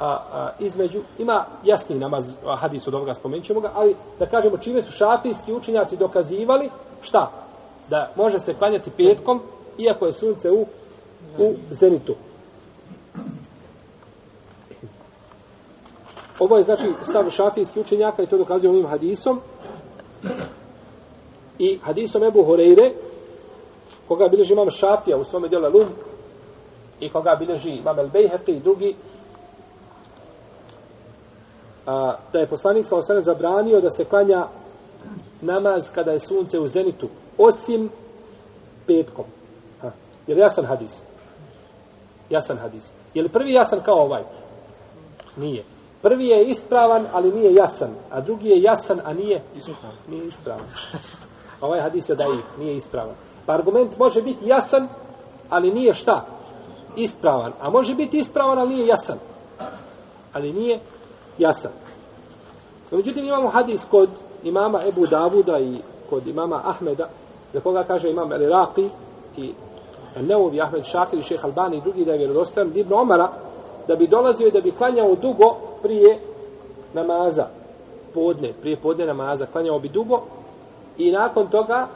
a, a, između, ima jasni namaz, a, hadis od ovoga spomenut ćemo ga, ali da kažemo čime su šafijski učenjaci dokazivali, šta? Da može se klanjati petkom, iako je sunce u, u zenitu. Ovo je znači stav šafijski učenjaka i to dokazuje ovim hadisom. I hadisom Ebu Horeire, koga bilježi imam Šafija u svome dijelu Lum, i koga bilježi imam El Bejheqi i drugi, a, da je poslanik sa osana zabranio da se klanja namaz kada je sunce u zenitu, osim petkom. Ha. Je li jasan hadis? Jasan hadis. Je li prvi jasan kao ovaj? Nije. Prvi je ispravan, ali nije jasan. A drugi je jasan, a nije, nije ispravan. Pa ovaj hadis je daif, nije ispravan. Pa argument može biti jasan, ali nije šta? Ispravan. A može biti ispravan, ali nije jasan. Ali nije jasan. No, međutim, imamo hadis kod imama Ebu Davuda i kod imama Ahmeda, za koga kaže imam El Iraqi i Neuvi Ahmed Šakir i šeha Albani i drugi da je vjerodostojan, Ibn Omara, da bi dolazio i da bi klanjao dugo prije namaza podne, prije podne namaza, klanjao bi dugo I nakon toga,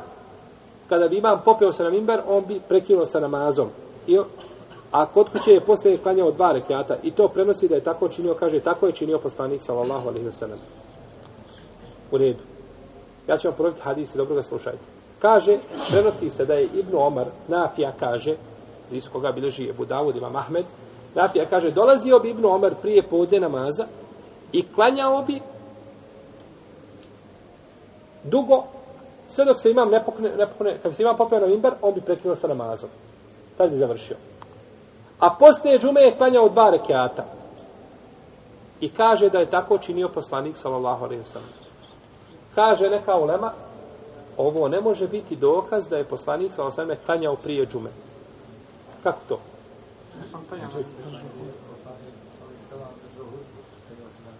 kada bi imam popeo se na mimber, on bi prekinuo sa namazom. I, a kod kuće je posle klanjao dva rekiata. I to prenosi da je tako činio, kaže, tako je činio poslanik, sallallahu alaihi wasallam. U redu. Ja ću vam ponoviti hadis i dobro ga slušajte. Kaže, prenosi se da je Ibn Omar, Nafija kaže, iz koga bilježi je Budavud, ima Mahmed, Nafija kaže, dolazio bi Ibn Omar prije podne namaza i klanjao bi dugo Sve dok se imam nepokne, nepokne kad se imam popeo na imber, on bi prekinuo sa namazom. Tad bi završio. A poslije džume je klanjao dva rekiata. I kaže da je tako činio poslanik, sallallahu alaihi wa sallam. Kaže neka ulema, ovo ne može biti dokaz da je poslanik, sallallahu alaihi wa sallam, klanjao prije džume. Kako to?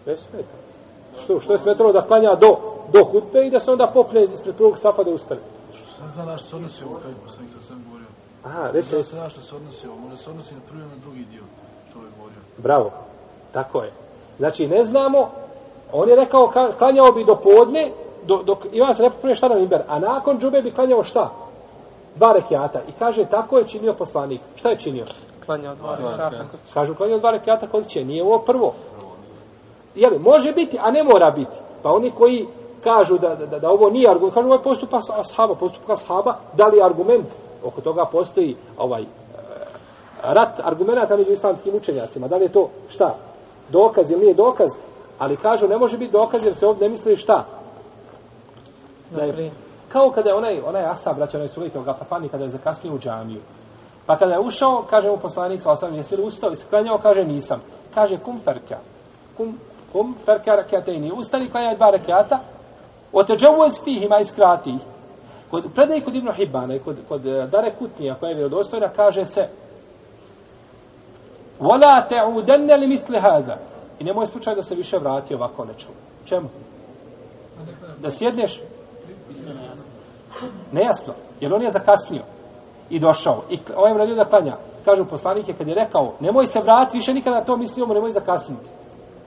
Ne smeta. Što, što je smetalo da klanja do, do hutbe i da se onda popne ispred prvog safa da ustane? Ne znam na što se odnosi ovo, kaj poslanik sa svem govorio. Aha, reći. Ne znam na što se odnosi ovo, može se odnosi na prvi na drugi dio, što je govorio. Bravo, tako je. Znači, ne znamo, on je rekao, klanjao bi do podne, do, dok ima se ne popne šta na mimber, a nakon džube bi klanjao šta? Dva rekiata. I kaže, tako je činio poslanik. Šta je činio? Klanjao dva rekiata. Kažu, klanjao dva rekiata kod će. Nije ovo prvo. Jeli, može biti, a ne mora biti. Pa oni koji kažu da, da, da ovo nije argument, kažu ovo je postupak ashaba, postupak ashaba, da li argument, oko toga postoji ovaj e, rat argumenta među islamskim učenjacima, da li je to šta, dokaz ili nije dokaz, ali kažu ne može biti dokaz jer se ovdje ne misli šta. Da je, kao kada je onaj, onaj asab, braće, onaj sulite, ga papani, kada je zakasnio u džamiju. Pa kada je ušao, kaže mu poslanik, sa osam, jesi li ustao i sklanjao, kaže nisam. Kaže, kum ferka, kum minkum, ferka rakijatejni. Ustani klanja dva rakijata, oteđavuz fihima iskrati. Kod, predaj kod Ibnu Hibbana i kod, kod eh, Dare Kutnija, koja je vjerodostojna, kaže se Vola te udenne li misli hada. I nemoj slučaj da se više vrati ovako nečemu. Čemu? Da sjedneš? Nejasno. Jer on je zakasnio. I došao. I ovaj je radio da klanja. Kažu poslanike kad je rekao, nemoj se vrati, više nikada to mislio, nemoj zakasniti.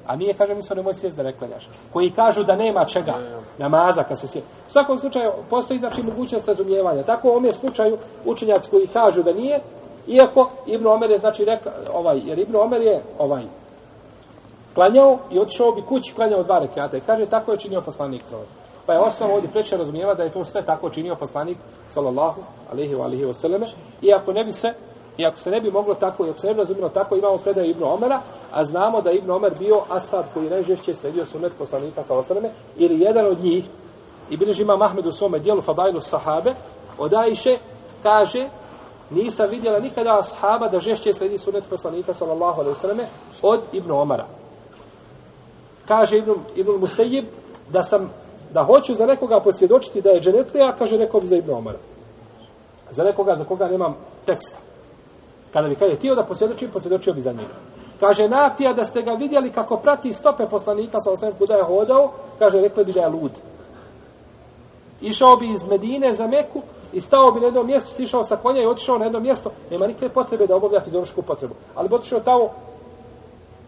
A nije, kaže, mi se nemoj sjest da ne klanjaš. Koji kažu da nema čega namaza kad se sjest. U svakom slučaju postoji znači mogućnost razumijevanja. Tako u ovom slučaju učenjaci koji kažu da nije, iako Ibn Omer je znači rekao, ovaj, jer Ibn Omer je ovaj, klanjao i otišao bi kući klanjao dva rekiata. I kaže, tako je činio poslanik. Pa je osnova ovdje preče razumijeva da je to sve tako činio poslanik, sallallahu alaihi wa alihi wasallame. I ako ne bi se, i ako se ne bi moglo tako, i ako se ne bi razumilo tako, imamo predaju Ibnu Omera, a znamo da je Ibnu Omer bio asad koji najžešće sredio sunet poslanika, sa alaihi ili jedan od njih, i bilježi ima Mahmed u svome dijelu Fadailu Sahabe, od Ajše, kaže, nisam vidjela nikada ashaba da žešće sledi sunet poslanika sallallahu alaihi sallam od Ibnu Omara. Kaže Ibnu, Ibnu Musejib da sam, da hoću za nekoga posvjedočiti da je dženetlija, kaže rekao bi za Ibnu Omara. Za nekoga za koga nemam teksta. Kada bi kaže tio da posvjedoči, posvjedočio bi za njega. Kaže Nafija da ste ga vidjeli kako prati stope poslanika sa osam kuda je hodao, kaže rekli bi da je lud. Išao bi iz Medine za Meku i stao bi na jednom mjestu, sišao sa konja i otišao na jedno mjesto, nema nikakve potrebe da obavlja fiziološku potrebu. Ali bi otišao tamo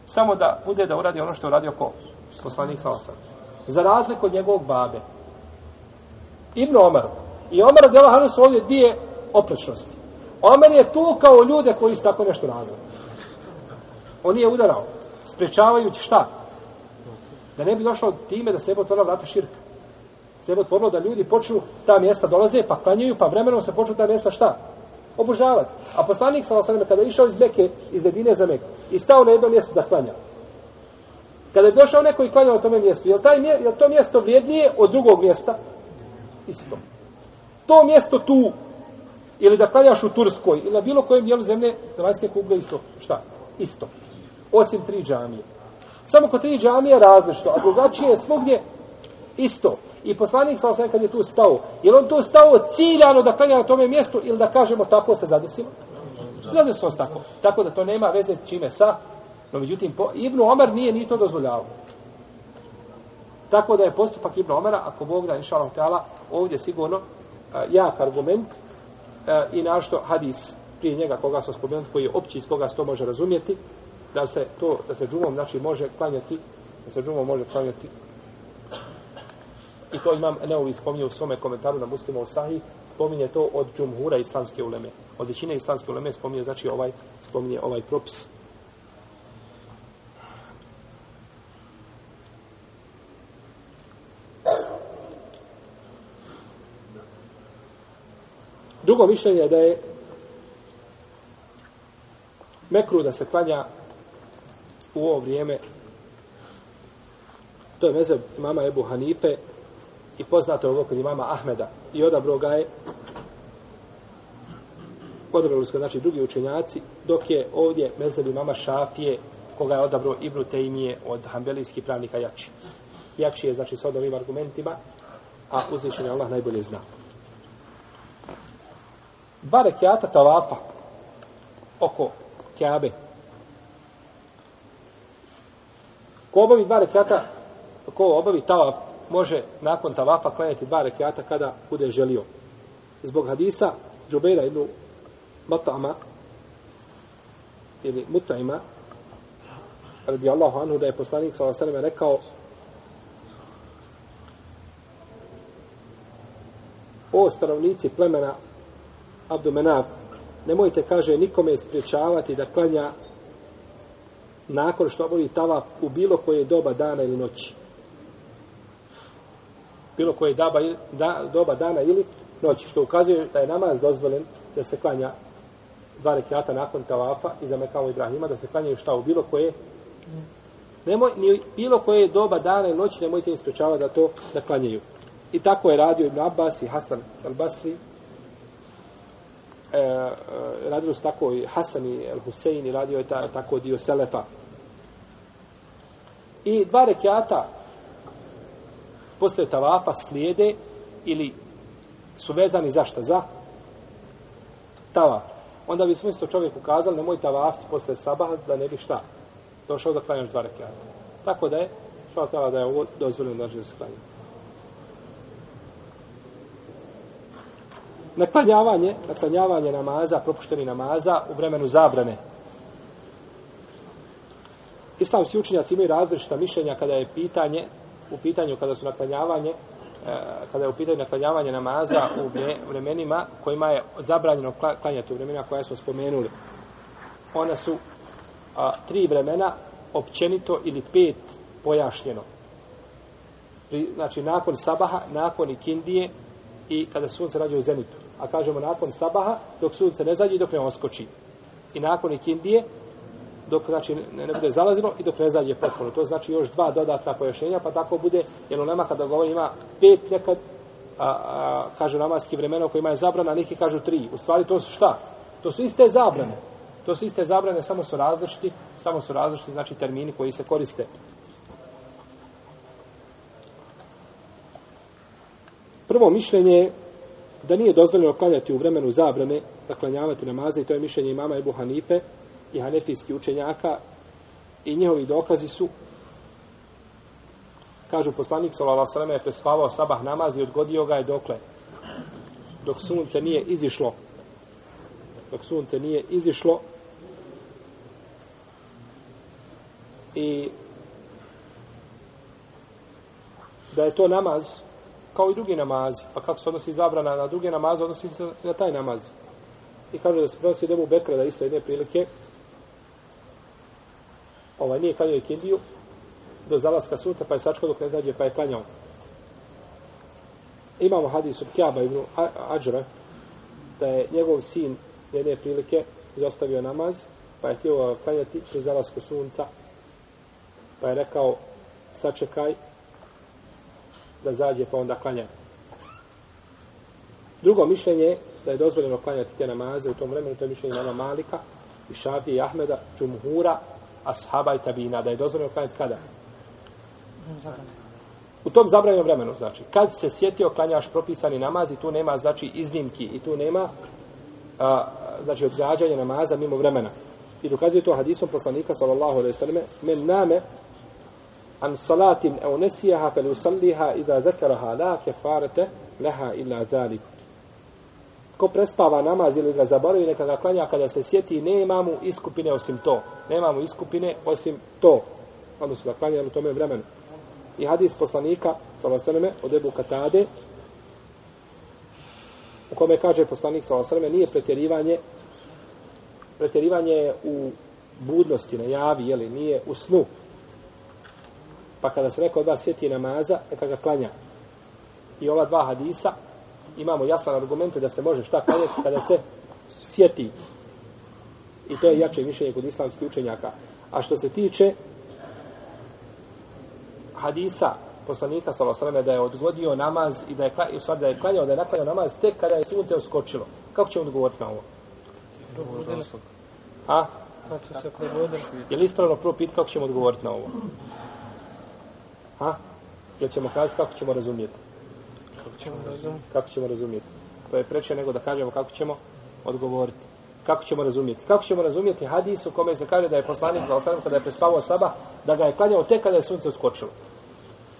samo da bude da uradi ono što je uradio ko poslanik sa osam. Za razliku od njegovog babe. Ibn Omar. I Omar od Jelahanu su ovdje dvije oprečnosti. Omer je tu kao ljude koji su tako nešto radili. On je udarao, sprečavajući šta? Da ne bi došlo time da se ne bi otvorila vrata širka se je otvorilo da ljudi počnu ta mjesta dolaze, pa klanjaju, pa vremenom se počnu ta mjesta šta? Obožavati. A poslanik sa osaneme, kada je išao iz Meke, iz Medine za Meku, i stao na jedno mjesto da klanja, kada je došao neko i klanjao na tome mjestu, je li, taj, je li to mjesto vrijednije od drugog mjesta? Isto. To mjesto tu, ili da klanjaš u Turskoj, ili na bilo kojem dijelu zemlje, zemaljske kugle, isto. Šta? Isto. Osim tri džamije. Samo kod tri džamije različno, a drugačije je svugdje isto. I poslanik sa osam kad je tu stao, je on tu stao ciljano da klanja na tome mjestu ili da kažemo tako se zadesilo? Zadesilo se tako. Tako da to nema veze s čime sa, no međutim, po, Ibnu Omer nije ni to dozvoljavao. Tako da je postupak Ibnu Omera, ako Bog da inša Allah ovdje sigurno jak argument e, i našto hadis prije njega koga smo spomenuti, koji je opći iz koga se to može razumjeti, da se to, da se džumom, znači, može klanjati, da se džumom može klanjati I to imam Neovi spominje u svome komentaru na muslima u Sahih, spominje to od džumhura islamske uleme. Od većine islamske uleme spominje, znači ovaj, spominje ovaj propis. Drugo mišljenje je da je mekru da se klanja u ovo vrijeme. To je mezeb mama Ebu Hanife i poznato je ovo kod imama Ahmeda. I odabro ga je odabrali su ga znači drugi učenjaci dok je ovdje mezeb imama Šafije koga je odabro Ibnu Tejmije od hambelijskih pravnika jači. Jači je znači s ovim argumentima a uzvišen je Allah najbolje zna dva rekiata tavafa oko Kjabe ko obavi dva rekiata ko obavi tavaf može nakon tavafa klanjati dva rekiata kada bude želio. Zbog hadisa Džubeira ibn Matama ili Mutaima radi Allahu anhu da je poslanik sa osaleme rekao o stanovnici plemena Abdumenav nemojte kaže nikome ispriječavati da klanja nakon što obavi tavaf u bilo koje doba dana ili noći bilo koje daba, da, doba dana ili noći, što ukazuje da je namaz dozvoljen da se klanja dva rekiata nakon tavafa i za Mekavu Ibrahima, da se klanjaju šta u bilo koje nemoj, ni bilo koje doba dana i noći nemojte im sprečavati da to da klanjaju. I tako je radio Ibn Abbas i Hasan al-Basri. E, e, radilo se tako i Hasan i al-Husein i radio je ta, tako dio Selefa. I dva rekiata posle tavafa slijede ili su vezani za šta? Za tavaf. Onda bi smo isto čovjek kazali nemoj tavafti posle sabaha da ne bi šta došao da klanjaš dva rekiata. Tako da je šla tava da je ovo dozvoljeno da se klanja. Naklanjavanje, naklanjavanje namaza, propušteni namaza u vremenu zabrane. Islamski učenjaci imaju različita mišljenja kada je pitanje u pitanju kada su naklanjavanje e, kada je u pitanju naklanjavanje namaza u vremenima kojima je zabranjeno klanjati u vremenima koja smo spomenuli. Ona su a, tri vremena općenito ili pet pojašnjeno. pri, znači nakon sabaha, nakon ikindije i kada sunce rađe u zenitu. A kažemo nakon sabaha, dok sunce ne zađe i dok ne oskoči. I nakon ikindije, dok znači ne, ne bude zalazilo i dok ne zađe potpuno. To znači još dva dodatna pojašnjenja, pa tako bude, jer u nema kada govori ima pet nekad, a, a, kažu namaski vremena u kojima je zabrana, neki kažu tri. U stvari to su šta? To su iste zabrane. To su iste zabrane, samo su različiti, samo su različiti, znači termini koji se koriste. Prvo mišljenje je da nije dozvoljeno klanjati u vremenu zabrane, da klanjavati namaze, i to je mišljenje imama Ebu Hanife i hanefijski učenjaka, i njihovi dokazi su, kažu poslanik sallallahu alejhi ve sellem je prespavao sabah namaz i odgodio ga je dokle? Dok sunce nije izišlo. Dok sunce nije izišlo. I da je to namaz kao i drugi namazi. Pa kako se odnosi zabrana na druge namaze, odnosi se na taj namaz. I kaže da se prenosi Debu Bekra da isto jedne prilike ovaj nije klanjao i kindiju do zalaska sunca, pa je sačkao dok ne zađe, pa je klanjao. Imamo hadis od Kjaba ibn Ađra, da je njegov sin jedne prilike izostavio namaz, pa je htio klanjati pri zalasku sunca, pa je rekao, sačekaj, da zađe pa onda klanja. Drugo mišljenje da je dozvoljeno klanjati te namaze u tom vremenu, to je mišljenje Mama Malika i Šafije i Ahmeda, Čumhura, Ashaba i Tabina, da je dozvoljeno klanjati kada? U tom zabranjenom vremenu, znači, kad se sjetio klanjaš propisani namaz i tu nema, znači, iznimki i tu nema, a, znači, odgađanje namaza mimo vremena. I dokazuje to hadisom poslanika, sallallahu alaihi sallam, men name an salatin au nesijaha fel usalliha idha zekaraha la kefarete leha illa zalik. Ko prespava namaz ili ga zaboravi, neka ga klanja kada se sjeti, nema mu iskupine osim to. Nema mu iskupine osim to. Odnosno da klanja u tome vremenu. I hadis poslanika, sallallahu od Ebu Katade, u kome kaže poslanik, sallallahu nije pretjerivanje pretjerivanje u budnosti, na javi, jeli, nije u snu, Pa kada se neko od vas sjeti namaza, neka ga klanja. I ova dva hadisa, imamo jasan argument da se može šta klanjati kada se sjeti. I to je jače mišljenje kod islamskih učenjaka. A što se tiče hadisa poslanika sallallahu da je odgodio namaz i da je i sad da je klanjao da je naklanjao namaz tek kada je sunce uskočilo. Kako ćemo odgovoriti na ovo? A? Je li ispravno prvo pit kako ćemo odgovoriti na ovo? Ha? Jel ćemo kazati kako ćemo razumjeti? Kako ćemo razumjeti? Kako ćemo razumjeti? To je preče nego da kažemo kako ćemo odgovoriti. Kako ćemo razumjeti? Kako ćemo razumjeti hadis u kome se kaže da je poslanik za osam kada je prespavao saba, da ga je klanjao tek kada je sunce uskočilo?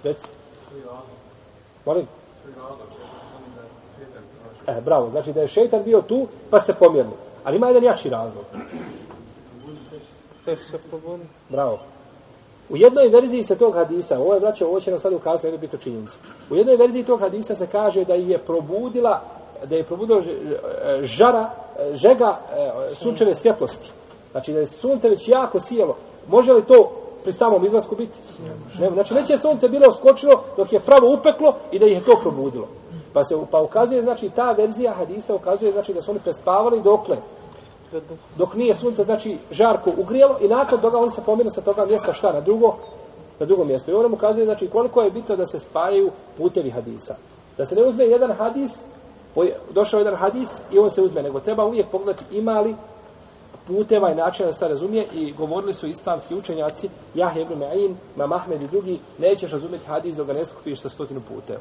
Reci. Molim? E, bravo. Znači da je šeitan bio tu, pa se pomjerno. Ali ima jedan jači razlog. Bravo. U jednoj verziji se tog hadisa, ovo je vraćao, ovo će nam sad ukazati, ne bi biti činjenica. U jednoj verziji tog hadisa se kaže da je probudila, da je probudila e, žara, e, žega e, sunčeve svjetlosti. Znači da je sunce već jako sijalo. Može li to pri samom izlasku biti? Ne. Znači neće sunce bilo skočilo dok je pravo upeklo i da ih je to probudilo. Pa se pa ukazuje, znači ta verzija hadisa ukazuje znači da su oni prespavali dokle? Dok nije sunce, znači, žarko ugrijelo i nakon toga on se pomjera sa toga mjesta šta na drugo, na drugo mjesto. I ono mu kazuje, znači, koliko je bitno da se spajaju putevi hadisa. Da se ne uzme jedan hadis, došao jedan hadis i on se uzme, nego treba uvijek pogledati imali puteva i načina da se razumije i govorili su islamski učenjaci Jahje ibn Ma'in, Mam i drugi nećeš razumjeti hadis dok ga ne skupiš sa stotinu puteva.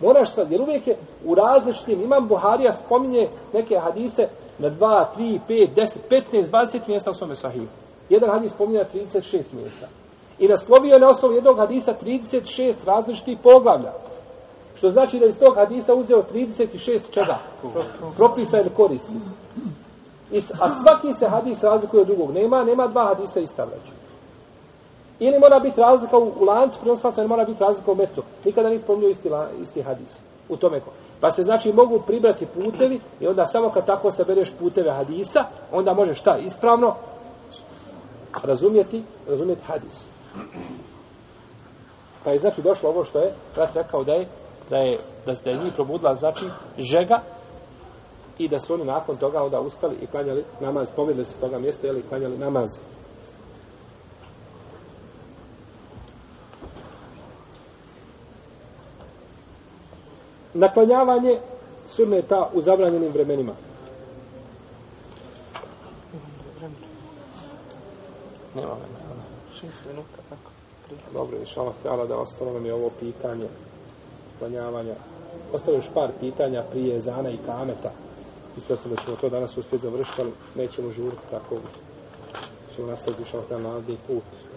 Moraš sad, jer uvijek je u različitim, imam Buharija spominje neke hadise na 2, 3, 5, 10, 15, 20 mjesta u svome sahiju. Jedan hadis spominje na 36 mjesta. I naslovio je na osnovu jednog hadisa 36 različitih poglavlja. Što znači da iz tog hadisa uzeo 36 čega? Propisa ili koristi. I, a svaki se hadis razlikuje od drugog. Nema, nema dva hadisa istavljaću. Ili mora biti razlika u, u lancu prenoslaca, ili mora biti razlika u metu. Nikada nisi spominio isti, isti hadis. U tome ko. Pa se znači mogu pribrati putevi i onda samo kad tako sabereš puteve hadisa, onda možeš šta ispravno razumjeti, razumjeti hadis. Pa je znači došlo ovo što je brat rekao da je da je da se da je njih probudila znači žega i da su oni nakon toga onda ustali i klanjali namaz, pomjerili se toga mjesta jeli, i klanjali namaz. Naklanjavanje sunneta u zabranjenim vremenima. Nema vremena. Šest minuta, tako. Prije. Dobro, inša Allah, htjela da ostalo nam je ovo pitanje klanjavanja. Ostalo još par pitanja prije Zana i Kameta. Mislio sam da ćemo to danas uspjeti završiti, ali nećemo žuriti tako. Ćemo nastaviti inša Allah, na put.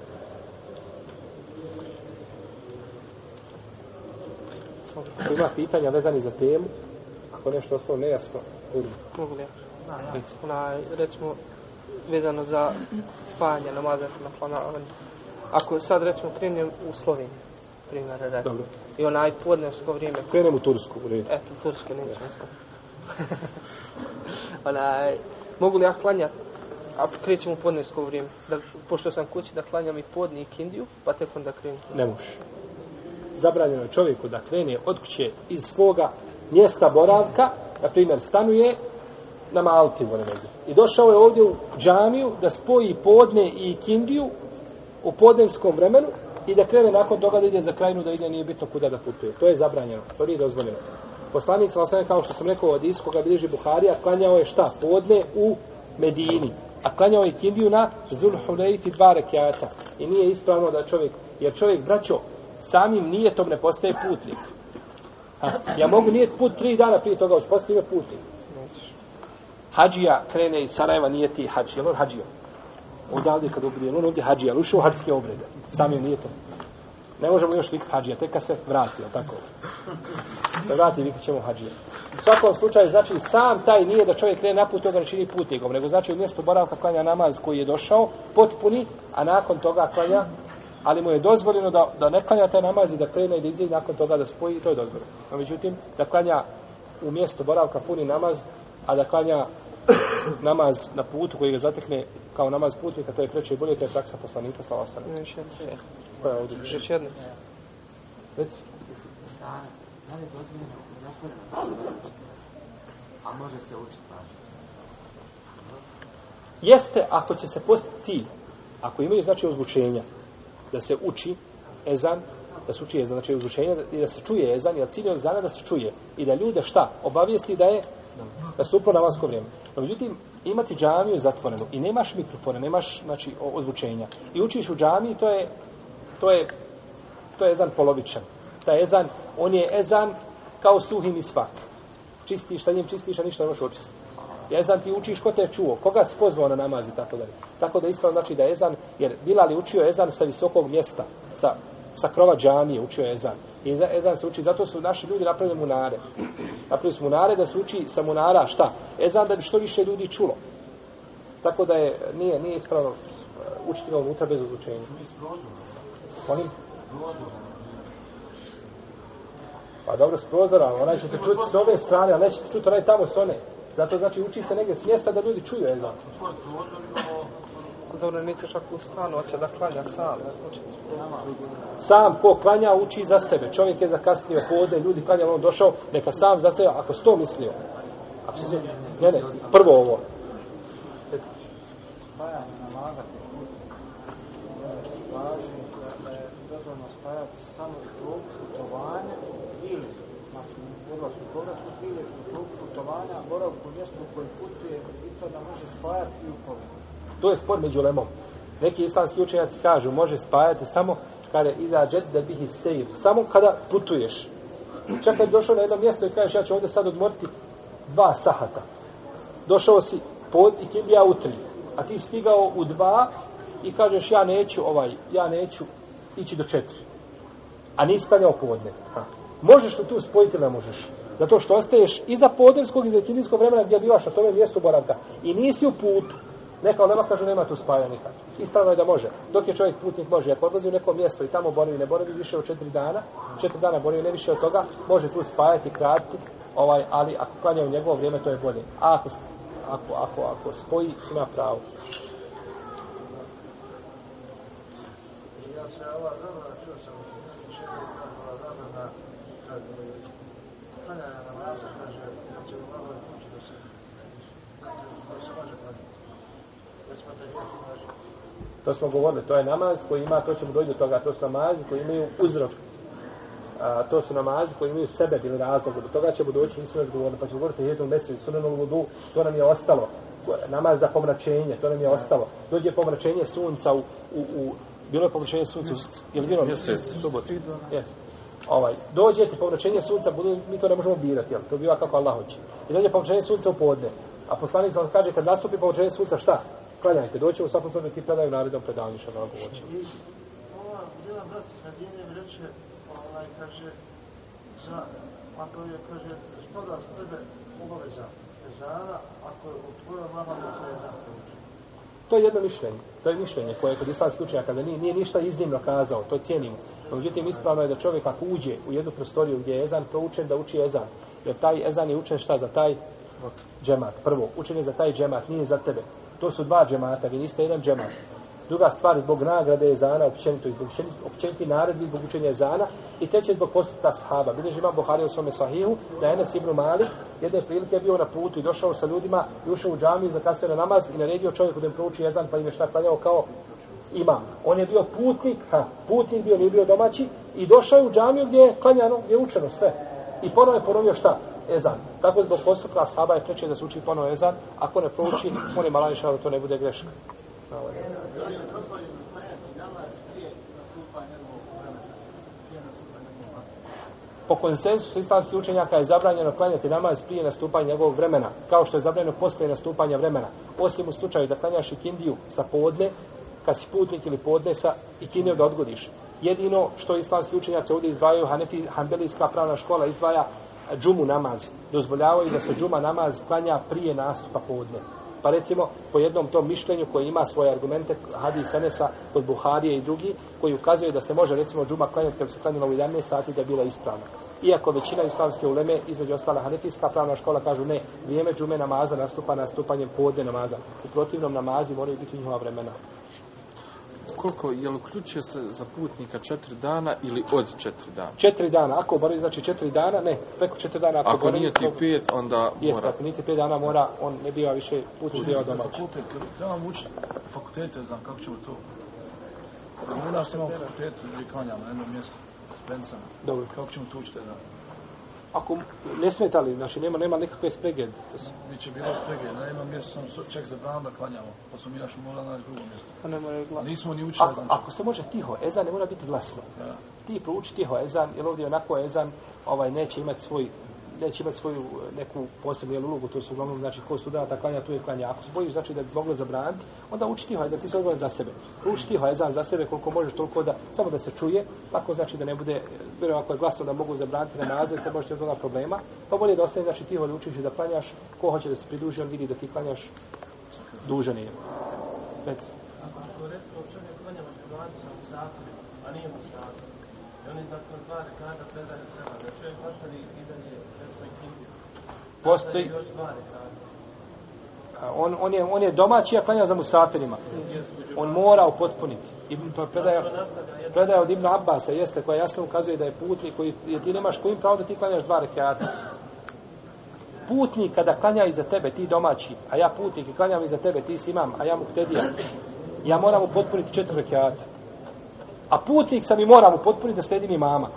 Ako ima pitanja vezani za temu, ako nešto ostalo nejasno, budu. Mogu li ja? Onaj, recimo, vezano za spajanje namaza na planavanje. Ako sad, recimo, krenem u Sloveniju, primjer, recimo. Dobro. I onaj podnevsko vrijeme, Krenem u Tursku, u redu. eto, Turske nećemo sad. onaj, mogu li ja klanjati, a krećem u podnevsko vrijeme, da, pošto sam kući da klanjam i podni i kindiju, pa tek onda krenem. Ne može. Zabranjeno je čovjeku da krene od kuće iz svoga mjesta boravka, na primjer stanuje na Malti, moram. I došao je ovdje u džamiju da spoji podne i kindiju u podnevskom vremenu i da krene nakon toga da ide za krajinu, da ide nije bitno kuda da putuje. To je zabranjeno, to nije dozvoljeno. Poslanik sam kao što sam rekao od iskoga bliži Buharija, klanjao je šta? Podne u Medini. A klanjao je kindiju na Zulhulejti dva rekiata. I nije ispravno da čovjek, jer čovjek, braćo, samim nijetom ne postaje putnik. Ha, ja mogu nijet put tri dana prije toga, hoću postati ime putnik. Hadžija krene iz Sarajeva, nije ti hađi, jel on hađio? Odavde kad obrije, on ovdje hađija, ušao u hađske obrede, samim nijetom. Ne možemo još vikati hađija, tek kad se vrati, jel tako? Se vrati, vikat ćemo hađija. U svakom slučaju, znači, sam taj nije da čovjek krene na put toga ne čini putnikom, nego znači u mjestu boravka klanja namaz koji je došao, potpuni, a nakon toga klanja, ali mu je dozvoljeno da, da ne klanja taj namaz i da krene i da izđe i nakon toga da spoji, to je dozvoljeno. No, međutim, da klanja u mjestu boravka puni namaz, a da klanja namaz na putu koji ga zatekne kao namaz putnika, to je preče i bolje, to je praksa poslanika sa osam. Još jedno. Koja je ovdje? Još jedno. Reci. Sara, da li je dozvoljeno zatvoreno? A može se učiti važno. Jeste ako će se postići cilj, ako imaju znači ozvučenja, da se uči ezan, da se uči ezan, znači uzručenje, i da se čuje ezan, jer cilj je ezana da se čuje i da ljude šta? Obavijesti da je da namasko na vrijeme. No, međutim, imati džamiju zatvorenu i nemaš mikrofona, nemaš znači, ozvučenja i učiš u džamiji, to je to je to je ezan polovičan. Taj ezan, on je ezan kao suhi misvak. Čistiš sa njim, čistiš, a ništa ne možeš očistiti. Ezan ti učiš ko te je čuo, koga si pozvao na namaz i tako dalje. Tako da ispravno znači da ezan, jer Bilal je učio ezan sa visokog mjesta, sa, sa krova džamije učio ezan. I eza- ezan se uči, zato su naši ljudi napravili munare. Napravili su munare da se uči sa munara šta? Ezan da bi što više ljudi čulo. Tako da je, nije, nije ispravno uh, učiti ga unutra bez odlučenja. Molim? Pa dobro, s prozora, onaj ćete čuti s ove strane, ali nećete čuti onaj tamo s one. Zato znači uči se negdje s mjesta da ljudi čuju ezan. Dobro, nećeš ako u stanu, hoće da klanja sam. Sam ko klanja uči za sebe. Čovjek je zakasnio podne, ljudi klanja, on došao, neka sam za sebe, ako sto mislio. Ako se, ne, ne, prvo ovo. Spajanje namaza kod kuće. Važi da je dozvoljno spajati samo u toku putovanja ili znači u odlasku i povratku ili putovanja, boravku u mjestu koje putuje i to da može spajati i u. To je spor među lemom. Neki islamski učenjaci kažu, može spajati samo kada iza džet da bihi sejr. Samo kada putuješ. Čak kad došao na jedno mjesto i kažeš, ja ću ovdje sad odmoriti dva sahata. Došao si pod i kindija u tri. A ti stigao u dva i kažeš, ja neću ovaj, ja neću ići do četiri. A nisi klanjao povodne. Ha. Možeš li tu spojiti ili ne možeš? Zato što ostaješ iza podnevskog i za kindijskog vremena gdje bivaš na tome mjestu boravka. I nisi u putu. Neka nema kaže nema tu spaja nikad. Ispravno je da može. Dok je čovjek putnik može, ako odlazi u neko mjesto i tamo boravi, ne boravi više od četiri dana, četiri dana boravi ne više od toga, može tu spajati, kratiti, ovaj, ali ako klanja u njegovo vrijeme, to je bolje. A ako, ako, ako, ako spoji, ima pravo. Ja se ova zabrana, čuo sam še da zabrana, kad klanjanja namaza, kaže, kad će u maloj kući da se, da se može klanjati. Već smo te hijeti, kaže, To smo govorili, to je namaz koji ima, to ćemo doći do toga, to su namazi koji imaju uzrok. A, to su namazi koji imaju sebe bili razlog. Do toga ćemo doći, nismo još govorili, pa ćemo govoriti jednom mjesecu, sunenul vudu, to nam je ostalo. Namaz za pomračenje, to nam je ostalo. Dođe pomračenje sunca u, u, u bilo je pomračenje sunca, je li bilo? Mjesec. Subot. Jes. Ovaj, dođe ti pomračenje sunca, budu, mi to ne možemo birati, jel? to biva kako Allah hoće. I dođe pomračenje sunca u podne. A poslanik sam kaže, kad nastupi pomračenje sunca, šta? Klanjajte, doći u svakom slučaju ti predaju naredom predavanju što Allah hoće. Ova jedan brat na djene reče, ovaj, kaže, za, ako je, kaže, stoga s tebe obaveza ezana, ako je u tvojoj mama može je proučiti. To je jedno mišljenje. To je mišljenje koje kod islamskih učenjaka da nije, nije ništa iznimno kazao, to cijenimo. No, međutim, ispravno je da čovjek ako uđe u jednu prostoriju gdje je ezan proučen, da uči ezan. Jer taj ezan je učen šta za taj džemat. Prvo, učen je za taj džemat, nije za tebe. To su dva džemata, vi niste jedan džemat. Druga stvar, zbog nagrade ezana, općenito, i zbog općeniti naredbi, zbog učenja ezana. I treće, zbog postupka sahaba. Bileži ima Buhari u svome sahihu, da je Enes ibn Malik jedne prilike bio na putu i došao sa ljudima i ušao u džamiju, zakasio na namaz i naredio čovjeku da im prouči ezan, pa im je šta klanjao kao imam. On je bio putnik, ha, putnik bio, nije bio domaći, i došao je u džamiju gdje je klanjano, gdje je učeno sve. I ponovo je ponovio šta? Ezan. Tako zbog postupka ashaba je preče da se uči ponovo ezan, ako ne prouči, on je malaniša da to ne bude greška. Po konsensusu islamskih učenjaka je zabranjeno klanjati namaz prije nastupanja njegovog vremena, kao što je zabranjeno posle nastupanja vremena. Osim u slučaju da klanjaš ikindiju sa podne, kad si putnik ili podnesa, ikindiju da odgodiš. Jedino što islamski učenjaci ovdje izdvajaju, Hanefi, Hanbelijska pravna škola izdvaja džumu namaz. Dozvoljavaju da se džuma namaz klanja prije nastupa podne. Pa recimo, po jednom tom mišljenju koji ima svoje argumente, hadis Enesa od Buharije i drugi, koji ukazuje da se može recimo džuma klanjati kada se klanjala u 11 sati da je bila ispravna. Iako većina islamske uleme, između ostala hanefijska pravna škola, kažu ne, vrijeme džume namaza nastupa nastupanjem podne namaza. U protivnom namazi moraju biti njihova vremena. Koliko, je li uključuje se za putnika četiri dana ili od četiri dana? Četiri dana, ako boravi znači četiri dana, ne, preko četiri dana. Ako, Ako nije ti to- pet, onda Jest, mora. ako nije ti pet dana mora, on ne biva više putnik, biva domaći. Fakultet, trebamo učiti fakultete, znam kako ćemo to. U nas imamo fakultet, gdje klanjamo na jednom mjestu, s bencama. Dobro. Kako ćemo to učiti, da? Ako ne smeta li, znači nema, nema nikakve sprege. Biće bilo sprege, na jednom mjestu sam ček za bram da klanjamo, pa smo mi našli morali naći drugo mjesto. Pa ne mora A glas. nismo ni učili, Ako, znači. ako se može tiho, ezan ne mora biti glasno. Da. Ti prouči tiho ezan, jer ovdje onako ezan ovaj, neće imati svoj neće imati svoju e, neku posebnu jel, ulogu, to su uglavnom, znači, ko studenta klanja, tu je klanja. Ako se bojiš, znači, da bi moglo zabraniti, onda uči tiho ezan, ti se odgovoran za sebe. Uči tiho ezan za sebe koliko možeš, toliko da, samo da se čuje, tako znači da ne bude, bilo ako je glasno da mogu zabraniti namaze, te možete od toga problema, pa bolje da ostane, znači, tiho da učiš i da klanjaš, ko hoće da se priduži, on vidi da ti klanjaš, dužan je. Reci. Ako recimo čovjek klanja na sa musafirima, a nije musafir, i oni nakon dva rekata predaje seba, da čovjek ostavi i. Postoji- On, on, je, on je domaći, a klanja za musafirima. On mora upotpuniti. Ibn, to predaja, predaja od Ibn Abbasa, jeste, koja jasno ukazuje da je putnik koji, jer ti nemaš kojim pravo da ti klanjaš dva rekiata. Putnik kada klanja iza tebe, ti domaći, a ja putnik i klanjam iza tebe, ti si imam, a ja mu ktedija. ja moram upotpuniti četiri rekiata. A putnik sam i moram upotpuniti da sledim imama.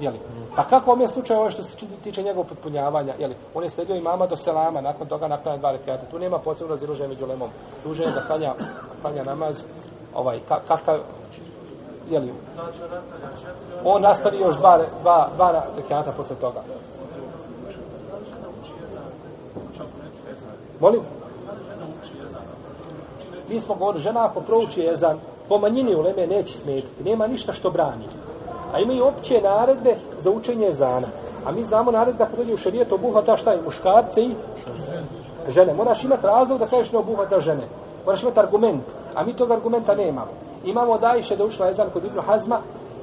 Jeli? Pa kako vam je slučaj ovo što se tiče njegovog potpunjavanja? Jeli? On je sledio imama do selama, nakon toga naklanja dva rekiata. Tu nema posebno raziloženja među lemom. Duže je da klanja, klanja namaz, ovaj, ka, kakav, jeli, on nastavi još dva, dva, dva rekiata posle toga. Molim? Mi smo govorili, žena ako prouči jezan, po manjini u Leme neće smetiti. Nema ništa što brani. A imaju opće naredbe za učenje jezana. A mi znamo naredbe kad dođe u šarijetu obuhvata šta je muškarce i žene. Moraš imati razlog da kažeš ne obuhvata žene. Moraš imati argument. A mi tog argumenta nemamo. Imamo od Ajše da učila jezan kod Ibnu Hazma,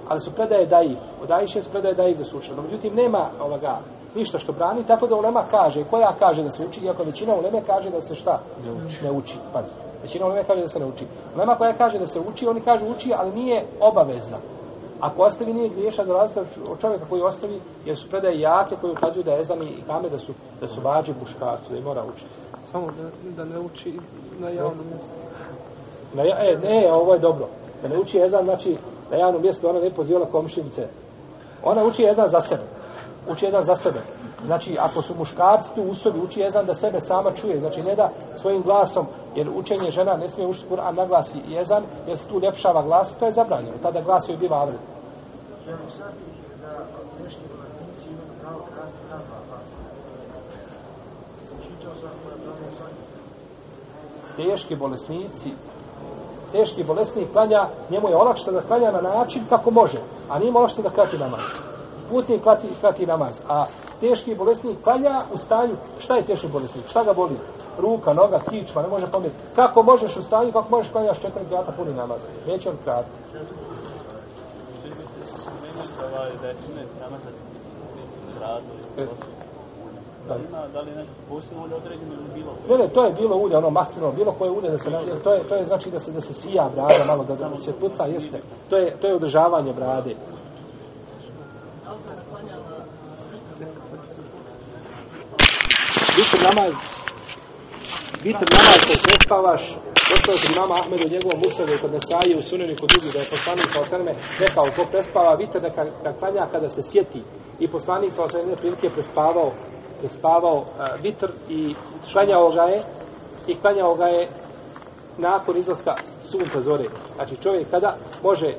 ali su predaje daif. Od Ajše su predaje daif da su učila. No, međutim, nema ovoga ništa što brani, tako da ulema kaže, koja kaže da se uči, iako većina uleme kaže da se šta? Ne uči. Ne uči, pazi. Većina uleme kaže da se ne uči. Ulema koja kaže da se uči, oni kažu uči, ali nije obavezna. Ako ostavi nije griješan za razliku od čovjeka koji ostavi, jer su predaje jake koji ukazuju da je ezan i kame da su, da su vađe buškarcu, da i mora učiti. Samo da, da ne uči na javnom mjestu. Na, ja- e, ne, ovo je dobro. Da ne uči ezan, znači, na javnom mjestu ona ne pozivala komšinice. Ona uči ezan za sebe. Uči ezan za sebe. Znači, ako su muškarci tu u sobi, uči jezan da sebe sama čuje. Znači, ne da svojim glasom, jer učenje žena ne smije učiti Kur'an na glasi i jer se tu ljepšava glas, to je zabranjeno. Tada glas joj biva avred. Da teški bolesnici pravo Teški bolesnici, teški bolesnik klanja, njemu je olakšta da klanja na način kako može, a nije mu olakšta da krati namaz. Putnik klati, klati namaz, a teški bolesnik klanja u stanju, šta je teški bolesnik, šta ga boli? Ruka, noga, kičma, ne može pomjeti. Kako možeš u stanju, kako možeš klanjaš četiri djata puni namaz? Neće on krati. da. Da li da li nešto posebno ulje određeno ili bilo? Ne, ne, to je bilo ulje, ono maslino, bilo koje ulje da se, ne, to je, to je znači da se, da se sija brada malo, da, da se puca, jeste. To je, to je održavanje brade. Vitr namaz, vitr namaz koji prespavaš, došao kod mama Ahmedu njegovom musavu kod Nesaje u sunenu kod drugi, da je poslanik sa osrme rekao ko prespava vitr neka, neka klanja kada se sjeti. I poslanik sa osaneme prilike prespavao, prespavao uh, vitr i klanjao ga je i klanjao ga je nakon izlaska sunca zore. Znači čovjek kada može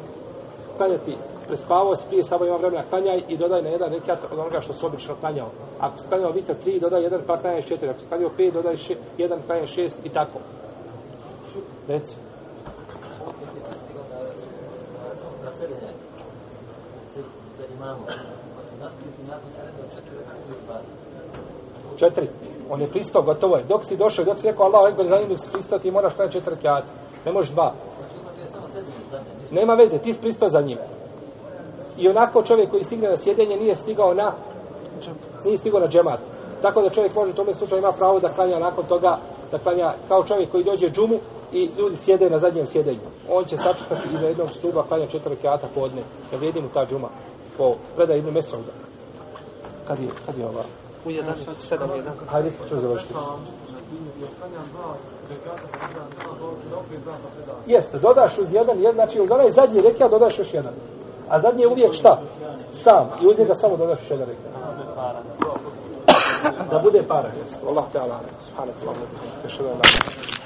klanjati prespavao si prije samo ima vremena klanjaj i dodaj na jedan rekat od onoga što se obično klanjao. Ako si klanjao vitr 3, dodaj jedan pa klanjaš 4. Ako si klanjao 5, dodaj 1, jedan klanjaš 6 i tako. Reci. Četiri On je pristao, gotovo je. Dok si došao, dok si rekao Allah, ovaj za njim, dok si pristao, ti moraš klanjati 4 rekiata. Ne možeš dva. Nema veze, ti si pristao za njim. I onako čovjek koji stigne na sjedenje nije stigao na nije stigao na džemat. Tako da čovjek može u tome slučaju ima pravo da klanja nakon toga, da klanja kao čovjek koji dođe džumu i ljudi sjede na zadnjem sjedenju. On će sačekati iza jednog stuba, klanja četiri rekiata podne, kad vrijedi mu ta džuma po predaj jednu mesauda. Kad je, kad je ova? U 11, 7, 1. Hajde, smo ćemo završiti. Jeste, dodaš uz jedan, jedan znači uz onaj zadnji rekiat dodaš još jedan. A zadnji je uvijek šta? Sam. I uz ga samo dodaš još jedan rekiat. Da bude para. Allah te ala. Subhanahu wa ta'ala.